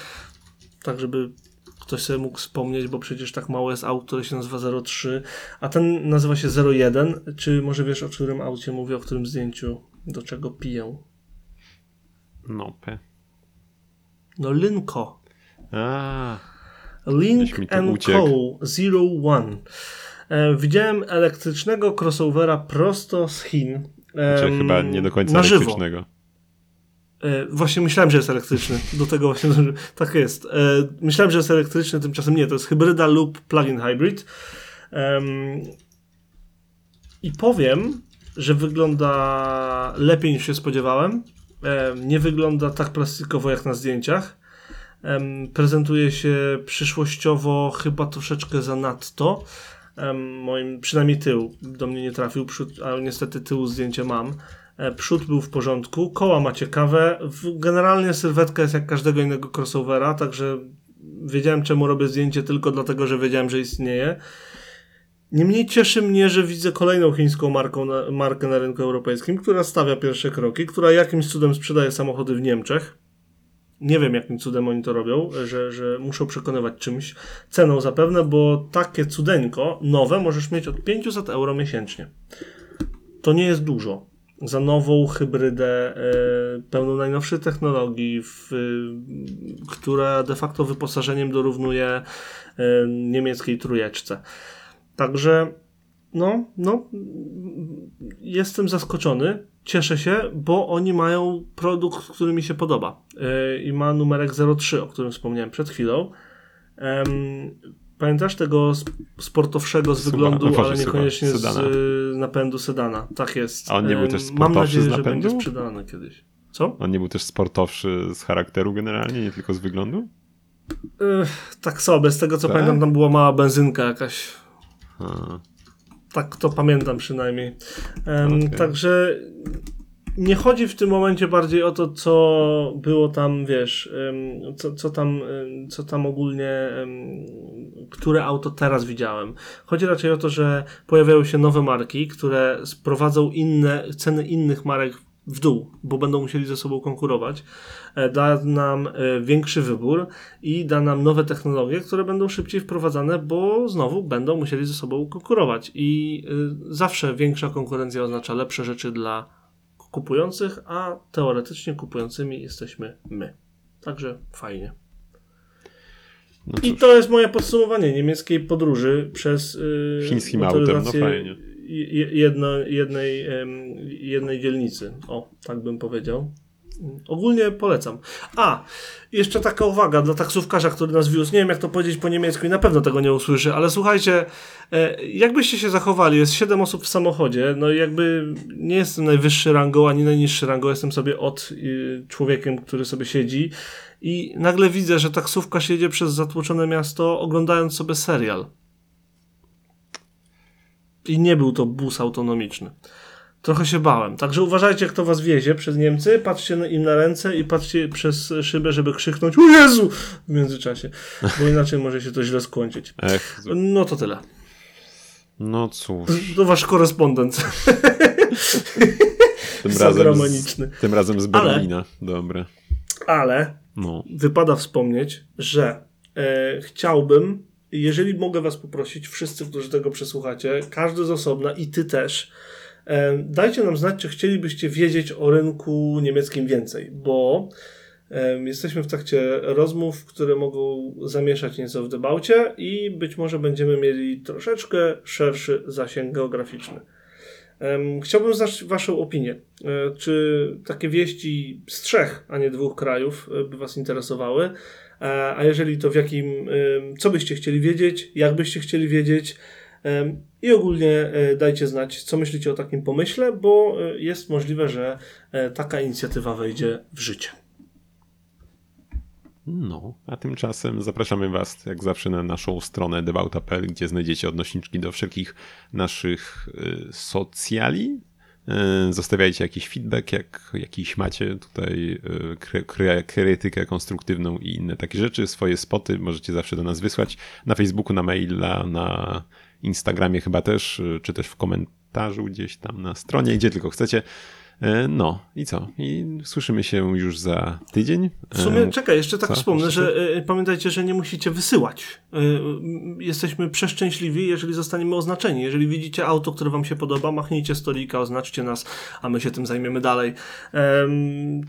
tak żeby ktoś sobie mógł wspomnieć, bo przecież tak mało jest aut, które się nazywa 03, a ten nazywa się 01. Czy może wiesz, o którym aucie mówię, o którym zdjęciu, do czego piję? No, P. No Lynko. A, Link. Co Zero One. E, widziałem elektrycznego crossovera prosto z Chin. znaczy chyba nie do końca na żywo. E, właśnie myślałem, że jest elektryczny. Do tego właśnie tak jest. E, myślałem, że jest elektryczny, tymczasem nie. To jest hybryda lub plug-in hybrid. I powiem, że wygląda lepiej niż się spodziewałem. Em, nie wygląda tak plastikowo jak na zdjęciach. Prezentuje się przyszłościowo chyba troszeczkę zanadto. Em, moim, przynajmniej tył do mnie nie trafił, ale niestety tyłu zdjęcie mam. E, Przód był w porządku, koła ma ciekawe. Generalnie sylwetka jest jak każdego innego crossovera, także wiedziałem czemu robię zdjęcie tylko dlatego, że wiedziałem, że istnieje. Niemniej cieszy mnie, że widzę kolejną chińską marką na, markę na rynku europejskim, która stawia pierwsze kroki, która jakimś cudem sprzedaje samochody w Niemczech. Nie wiem, jakim cudem oni to robią, że, że muszą przekonywać czymś. Ceną zapewne, bo takie cudeńko nowe możesz mieć od 500 euro miesięcznie. To nie jest dużo. Za nową hybrydę e, pełną najnowszych technologii, w, y, która de facto wyposażeniem dorównuje e, niemieckiej trójeczce. Także no, no, jestem zaskoczony, cieszę się, bo oni mają produkt, który mi się podoba i ma numerek 03, o którym wspomniałem przed chwilą. Pamiętasz tego sp- sportowszego z Suba- wyglądu, no, ale Suba- niekoniecznie z sedana. y, napędu sedana. Tak jest. A on nie był też Mam sportowszy nadzieję, z że napędu? będzie sprzedany kiedyś. Co? On nie był też sportowszy z charakteru generalnie, nie tylko z wyglądu? Ech, tak sobie, z tego co Tak? pamiętam, tam była mała benzynka jakaś. Tak to pamiętam przynajmniej. Okej. Także nie chodzi w tym momencie bardziej o to, co było tam, wiesz, co, co, tam, co tam ogólnie, które auto teraz widziałem. Chodzi raczej o to, że pojawiają się nowe marki, które sprowadzą inne, ceny innych marek w dół, bo będą musieli ze sobą konkurować. E, Da nam e, większy wybór i da nam nowe technologie, które będą szybciej wprowadzane, bo znowu będą musieli ze sobą konkurować. I y, zawsze większa konkurencja oznacza lepsze rzeczy dla kupujących, a teoretycznie kupującymi jesteśmy my. Także fajnie. no I to jest moje podsumowanie niemieckiej podróży przez y, Chińskim autem, no fajnie. je- Jedno, jednej, em, jednej dzielnicy. O, tak bym powiedział. Ogólnie polecam. A, jeszcze taka uwaga dla taksówkarza, który nas wiózł. Nie wiem, jak to powiedzieć po niemiecku i na pewno tego nie usłyszy, ale słuchajcie, e, jakbyście się zachowali, jest 7 osób w samochodzie, no i jakby nie jestem najwyższy rangą, ani najniższy rangą, jestem sobie od y, człowiekiem, który sobie siedzi i nagle widzę, że taksówkarz jedzie przez zatłoczone miasto, oglądając sobie serial. I nie był to bus autonomiczny. Trochę się bałem. Także uważajcie, kto was wiezie przez Niemcy. Patrzcie im na ręce i patrzcie przez szybę, żeby krzyknąć O Jezu! w międzyczasie. Bo inaczej może się to źle skończyć. Ech, No to tyle. no cóż, To wasz korespondent tym razem, z, tym razem z Ale- Berlina. Dobre. Ale No, wypada wspomnieć, że e, chciałbym, jeżeli mogę was poprosić, wszyscy, którzy tego przesłuchacie, każdy z osobna i ty też, dajcie nam znać, czy chcielibyście wiedzieć o rynku niemieckim więcej, bo e, jesteśmy w trakcie rozmów, które mogą zamieszać nieco w debaucie i być może będziemy mieli troszeczkę szerszy zasięg geograficzny. Chciałbym znać Waszą opinię. E, Czy takie wieści z trzech, a nie dwóch krajów e, by Was interesowały? E, A jeżeli to w jakim, co byście chcieli wiedzieć, jak byście chcieli wiedzieć? I ogólnie e, dajcie znać, co myślicie o takim pomyśle, bo e, jest możliwe, że e, taka inicjatywa wejdzie w życie. No, a tymczasem zapraszamy Was jak zawsze na naszą stronę debauta.pl, gdzie znajdziecie odnośniczki do wszelkich naszych socjali. Zostawiajcie jakiś feedback, jak jakiś macie tutaj kry, kry, krytykę konstruktywną i inne takie rzeczy. Swoje spoty możecie zawsze do nas wysłać na Facebooku, na maila, na Instagramie chyba też, y, czy też w komentarzu gdzieś tam na stronie, gdzie tylko chcecie. E, No i co? I słyszymy się już za tydzień. W sumie, E, czekaj, jeszcze tak co? wspomnę, Jeszcze że e, pamiętajcie, że nie musicie wysyłać. Jesteśmy przeszczęśliwi, jeżeli zostaniemy oznaczeni. Jeżeli widzicie auto, które wam się podoba, machnijcie stolika, oznaczcie nas, a my się tym zajmiemy dalej.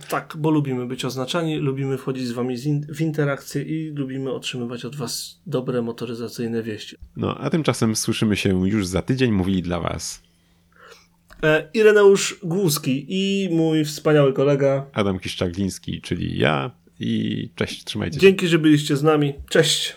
Tak, bo lubimy być oznaczani, lubimy wchodzić z wami w interakcję i lubimy otrzymywać od was dobre motoryzacyjne wieści. No, a tymczasem słyszymy się już za tydzień. Mówili dla Was Ireneusz Głuski i mój wspaniały kolega. Adam Kiszczagliński, czyli ja. I cześć, trzymajcie się. Dzięki, że byliście z nami. Cześć!